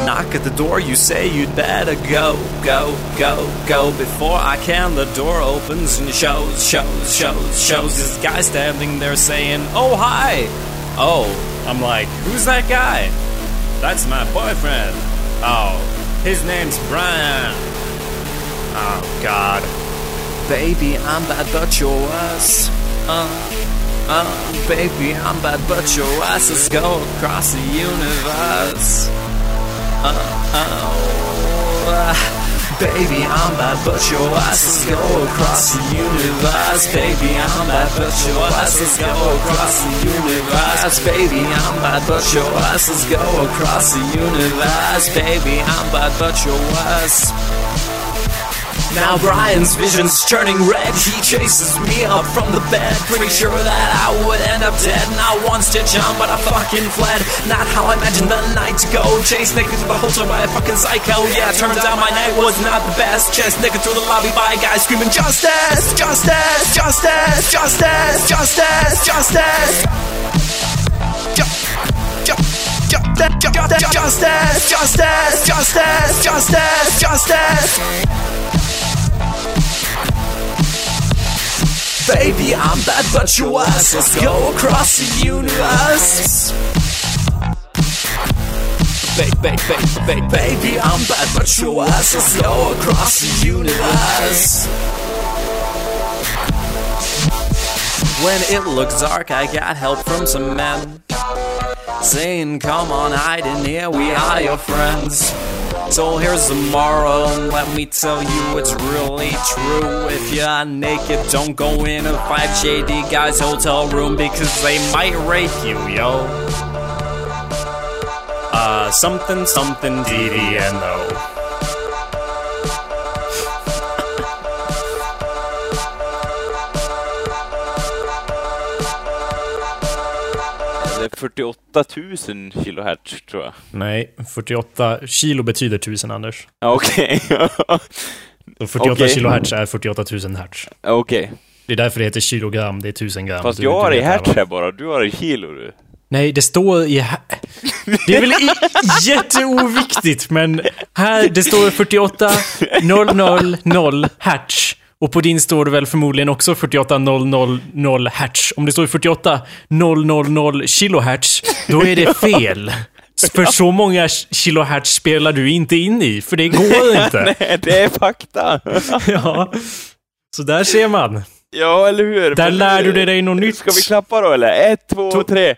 Knock at the door, you say you'd better go, go, go, go. Before I can, the door opens and shows, shows, shows, shows this guy standing there saying, Oh, hi. Oh, I'm like, Who's that guy? That's my boyfriend. Oh, his name's Brian. Oh, God. Baby, I'm bad, but you're worse. Uh, uh, baby, I'm bad, but your ass Let's go across the universe. Uh, oh, uh, baby, I'm bad, but your ass Let's go across the universe. Baby, I'm bad, but your ass Let's go across the universe. Baby, I'm bad, but your ass Let's go across the universe. Baby, I'm bad, but your ass. Now Brian's vision's turning red. He chases me up from the bed. Pretty sure that I would end up dead. Not one stitch on, but I fucking fled. Not how I imagined the night to go. Chased naked to the hotel by a fucking psycho. Yeah, turns out my night was not the best. Chased naked through the lobby by a guy screaming justice, justice, justice, justice, justice, justice. Justice, justice, justice, justice, justice, justice. Baby, I'm bad, but you was. Let's go across the universe. Ba- ba- ba- ba- baby, I'm bad, but you was. Let's go across the universe. When it looks dark, I got help from some men saying, Come on, hide in here, we are your friends. So here's moral, and let me tell you it's really true. If you're naked, don't go in a 5 shady guy's hotel room because they might rape you, yo. Uh, something, something, DDNO. 48 000 kilohertz tror jag. Nej, 48 kilo betyder 1000 Anders. Okej. Så 48 Okej. kilohertz är 48 000 hertz. Okej. Det är därför det heter kilogram, det är 1000 gram. Fast Du- jag har i det här, hertz här bara, du har i kilo du. Nej, det står i... Det är väl i- jätteoviktigt, men här, det står 48 000 hertz. Och på din står det väl förmodligen också 48 000 hertz. Om det står 48 000 kilohertz, då är det fel. För så många kilohertz spelar du inte in i, för det går inte. Nej, det är fakta. Ja. Så där ser man. Ja, eller hur? Där lär du dig något nytt. Ska vi klappa då eller? Ett, två, tre.